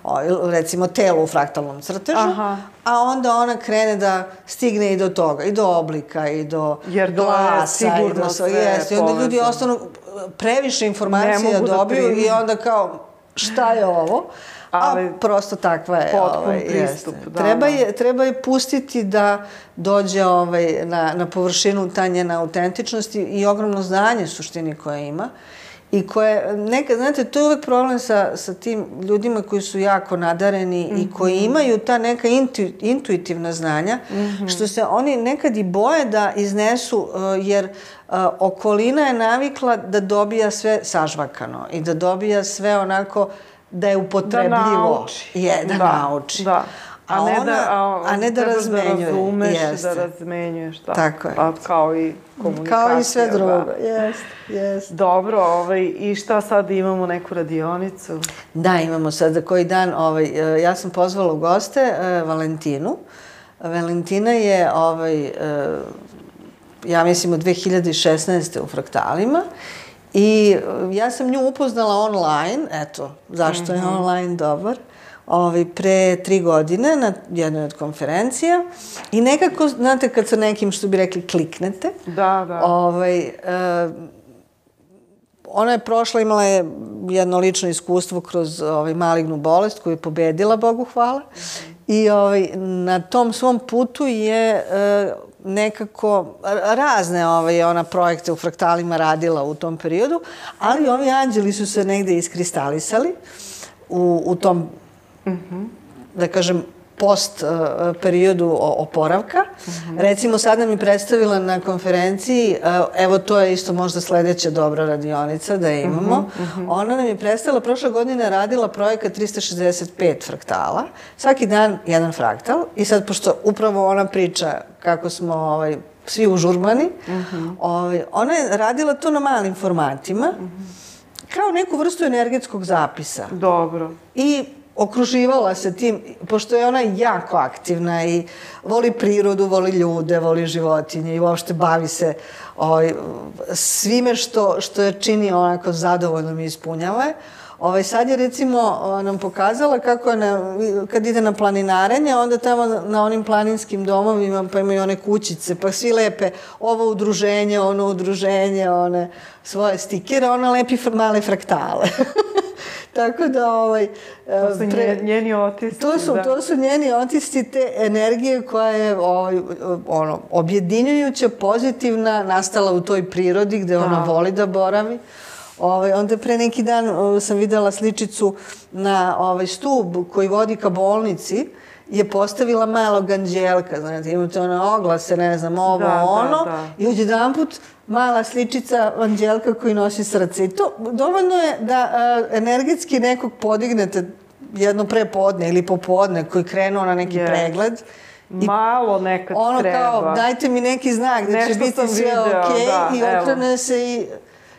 O, ili recimo telo u fraktalnom crtežu, Aha. a onda ona krene da stigne i do toga, i do oblika, i do Jer je glasa, i sigurno do sve Jeste, i onda ljudi ostanu previše informacija mogu da dobiju i onda kao šta je ovo? Ali a prosto takva je. potpun ovaj, pristup, jeste. da, treba, da. je, treba je pustiti da dođe ovaj, na, na površinu ta njena autentičnost i, i ogromno znanje suštini koje ima. I koje, neka, znate, to je uvek problem sa, sa tim ljudima koji su jako nadareni i koji Mhm. imaju ta neka intu, intuitivna znanja, što se oni nekad i boje da iznesu, uh, jer uh, okolina je navikla da dobija sve sažvakano i da dobija sve onako da je upotrebljivo. nauči. Je, da, Da, nauči. da. A, ne ona- da, a, a ne da trebaš razmenjuje. Da razumeš, Jeste. da razmenjuješ, da. Tako je. Pa kao i komunikacija. Kao i sve drugo. Da. Jeste, jeste. Dobro, ovaj, i šta sad imamo neku radionicu? Da, imamo sad za koji dan, ovaj, e, ja sam pozvala u goste e, Valentinu. Valentina je, ovaj, e, ja mislim, od 2016. u fraktalima i e, ja sam nju upoznala online, eto, zašto je online dobar, ovaj, pre tri godine na jednoj od konferencija i nekako, znate, kad sa nekim, što bi rekli, kliknete, Da, da. Ovaj, e, ona je prošla, imala je jedno lično iskustvo kroz ovaj, malignu bolest koju je pobedila, Bogu hvala. I ovaj, na tom svom putu je e, nekako razne ovaj, ona projekte u fraktalima radila u tom periodu, ali ovi anđeli su se negde iskristalisali u, u tom da kažem, post uh, periodu oporavka. Recimo, sad nam je predstavila na konferenciji, uh, evo to je isto možda sledeća dobra radionica da je imamo, ona nam je predstavila, prošle godine radila projekat 365 fraktala, svaki dan jedan fraktal. I sad, pošto upravo ona priča kako smo ovaj, svi užurbani, ovaj, ona je radila to na malim formatima, kao neku vrstu energetskog zapisa. Dobro. i okruživala se tim, pošto je ona jako aktivna i voli prirodu, voli ljude, voli životinje i uopšte bavi se ovaj, svime što, što je čini onako zadovoljno i ispunjava je. Ovaj, sad je recimo nam pokazala kako je na, kad ide na planinarenje, onda tamo na, onim planinskim domovima pa imaju one kućice, pa svi lepe ovo udruženje, ono udruženje, one svoje stikere, ona lepi male fraktale. Tako da, ovaj... To su pre- nje- njeni otisci. To su, da. to su njeni otisci te energije koja je ovaj, ono, objedinjujuća, pozitivna, nastala u toj prirodi gde ona Da. voli da boravi. Ovaj, onda pre neki dan uh, sam videla sličicu na ovaj stub koji vodi ka bolnici je postavila malog anđelka, znate, imate one oglase, ne znam, ovo, Da, da, ono, da. i odjedan put mala sličica anđelka koji nosi srce. I to dovoljno je da uh, energetski nekog podignete jedno prepodne ili popodne koji krenuo na neki Yes. pregled. I Malo nekad ono treba. kao, dajte mi neki znak da će Nešto biti sam sve video, okej da, i evo. okrene se i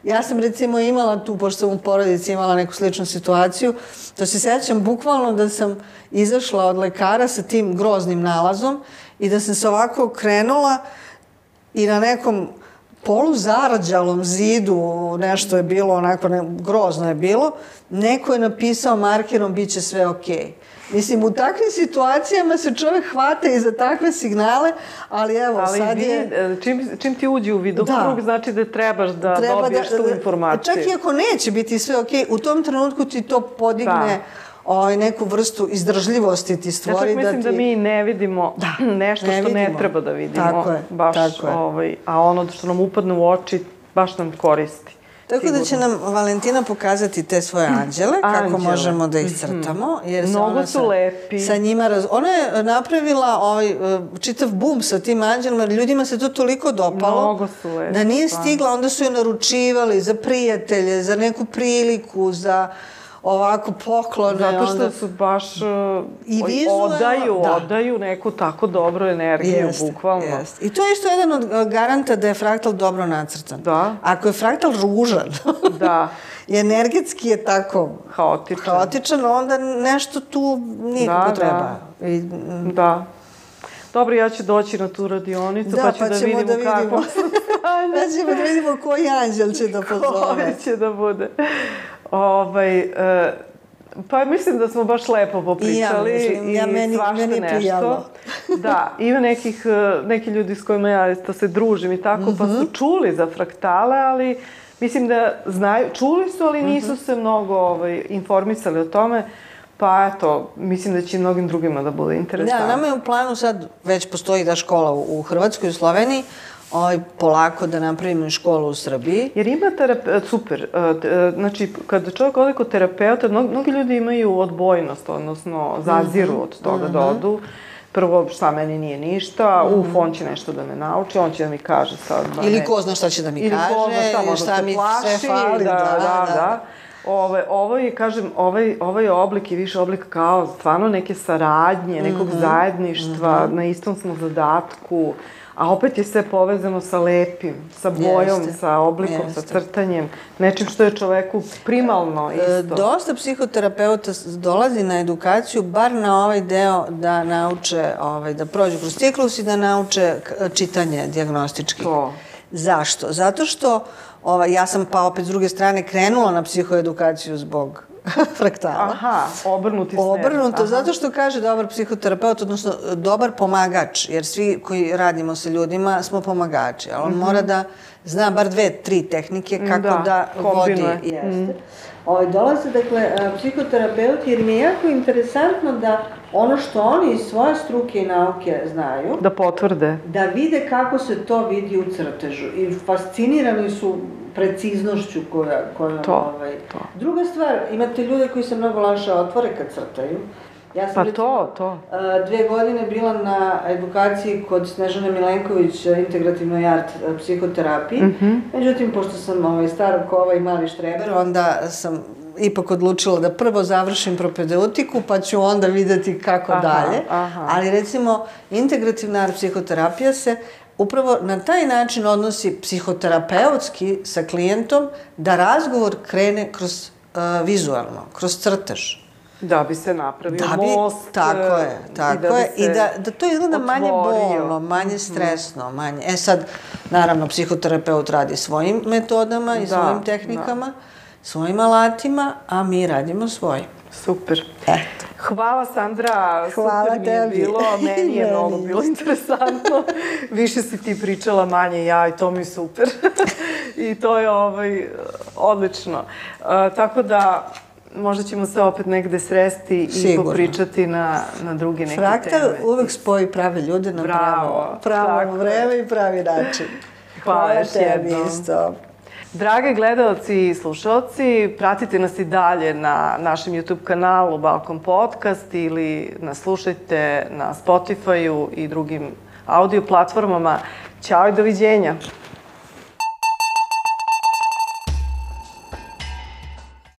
Ja sam recimo imala tu, pošto sam u porodici imala neku sličnu situaciju, to se sećam bukvalno da sam izašla od lekara sa tim groznim nalazom i da sam se ovako krenula i na nekom poluzarađalom zidu, nešto je bilo onako, ne, grozno je bilo, neko je napisao markerom bit će sve okej. Okay. Mislim, u takvim situacijama se čovek hvata i za takve signale, ali evo, ali sad vi, je... e, čim, čim ti uđi u vidokrug, da. znači da trebaš da Treba dobiješ da, tu informaciju. Čak i ako neće biti sve okej, okay, u tom trenutku ti to podigne da ovaj, neku vrstu izdržljivosti ti stvori. Ja čak mislim da, ti... da mi ne vidimo da, nešto ne što vidimo. ne treba da vidimo. Tako je, baš, tako je. Ovaj, a ono što nam upadne u oči baš nam koristi. Tako Sigurno. da će nam Valentina pokazati te svoje anđele, Anđele. kako možemo da ih crtamo. Jer Mnogo su sa, lepi. Sa njima raz... Ona je napravila ovaj, e, čitav bum sa tim anđelima, ljudima se to toliko dopalo. Mnogo su lepi. Da nije stigla, onda su je naručivali za prijatelje, za neku priliku, za ovako poklone. Zato što onda... su baš uh, I vizualno, odaju, da. odaju neku tako dobru energiju, jest, bukvalno. Jest. I to je isto jedan od uh, garanta da je fraktal dobro nacrtan. Da. Ako je fraktal ružan, da. i energetski je tako haotičan, haotičan onda nešto tu nikako da, treba. Da. I, mm, da. Dobro, ja ću doći na tu radionicu, da, pa ću pa da vidimo, da vidimo kako Pa ćemo da vidimo koji anđel će da pozove. Koji će da bude. Ovaj, uh, Pa mislim da smo baš lepo popričali I ja, mislim, ja i meni, svašta meni nešto. Prijalo. da, ima nekih, e, neki ljudi s kojima ja isto se družim i tako, mm -hmm. pa su mhm. čuli za fraktale, ali mislim da znaju, čuli su, ali nisu mm -hmm. se mnogo ovaj, informisali o tome. Pa eto, mislim da će mnogim drugima da bude interesantno. Da, nama je u planu sad, već postoji da škola u, u Hrvatskoj i u Sloveniji, ovaj, polako da napravimo školu u Srbiji. Jer ima terape, super, e, e, znači kad čovjek ode kod terapeuta, mnogi, mnogi ljudi imaju odbojnost, odnosno zaziru mm -hmm. od toga mm -hmm. da mhm. odu. Prvo, šta meni nije ništa, mm -hmm. uf, on će nešto da me nauči, on će da mi kaže sad. Da ili ko zna šta će da mi ili kaže, ko zna šta, možda šta mi plaši, sve fali. Da, da, da. da. Ove, ovo je, kažem, ovaj, ovaj oblik je više oblik kao stvarno neke saradnje, nekog mm -hmm. zajedništva, mm -hmm. na istom smo zadatku, a opet je sve povezano sa lepim, sa bojom, jeste, sa oblikom, jeste. sa crtanjem, nečim što je čoveku primalno e, isto. Dosta psihoterapeuta dolazi na edukaciju, bar na ovaj deo da nauče, ovaj, da prođu kroz ciklus i da nauče čitanje diagnostički. To. Zašto? Zato što ovaj, ja sam pa opet s druge strane krenula na psihoedukaciju zbog fraktala. Aha, obrnuti smer. Obrnuto, Aha. zato što kaže dobar psihoterapeut, odnosno dobar pomagač, jer svi koji radimo sa ljudima smo pomagači, ali on mm -hmm. mora da zna bar dve, tri tehnike kako da, da vodi. Jeste. Mm. Ovaj, dolaze, dakle, psihoterapeuti, jer mi je jako interesantno da ono što oni iz svoje struke i nauke znaju... Da potvrde. Da vide kako se to vidi u crtežu. I fascinirani su preciznošću koja... koja to, ovaj... to. Druga stvar, imate ljude koji se mnogo laše otvore kad crtaju. Ja sam pa recimo, to, to. dve godine bila na edukaciji kod Snežane Milenković, integrativnoj art psihoterapiji. Mm -hmm. Međutim, pošto sam ovaj, starog kova i mali štreber, onda sam ipak odlučila da prvo završim propedeutiku, pa ću onda videti kako aha, dalje. Aha. Ali recimo, integrativna art psihoterapija se upravo na taj način odnosi psihoterapeutski sa klijentom da razgovor krene kroz uh, vizualno, kroz crtež. Da bi se napravio da bi, most. Tako je, tako i da je. I da, da to izgleda otvorio. manje bolno, manje mhm. stresno, manje... E sad, naravno, psihoterapeut radi svojim metodama i da, svojim tehnikama, da. svojim alatima, a mi radimo svojim. Super. Eto. Hvala Sandra, Hvala super mi je bilo, meni je mnogo bilo interesantno. Više si ti pričala, manje ja i to mi je super. I to je ovaj, odlično. Uh, tako da, možda ćemo se opet negde sresti Sigurno. i popričati na, na druge neke Fraktal teme. Fraktal uvek spoji prave ljude na pravo, pravo, pravo vreme i pravi način. Hvala, Hvala još jednom. Isto. Drage gledalci i slušalci, pratite nas i dalje na našem YouTube kanalu Balkon Podcast ili nas slušajte na Spotify-u i drugim audio platformama. Ćao i doviđenja!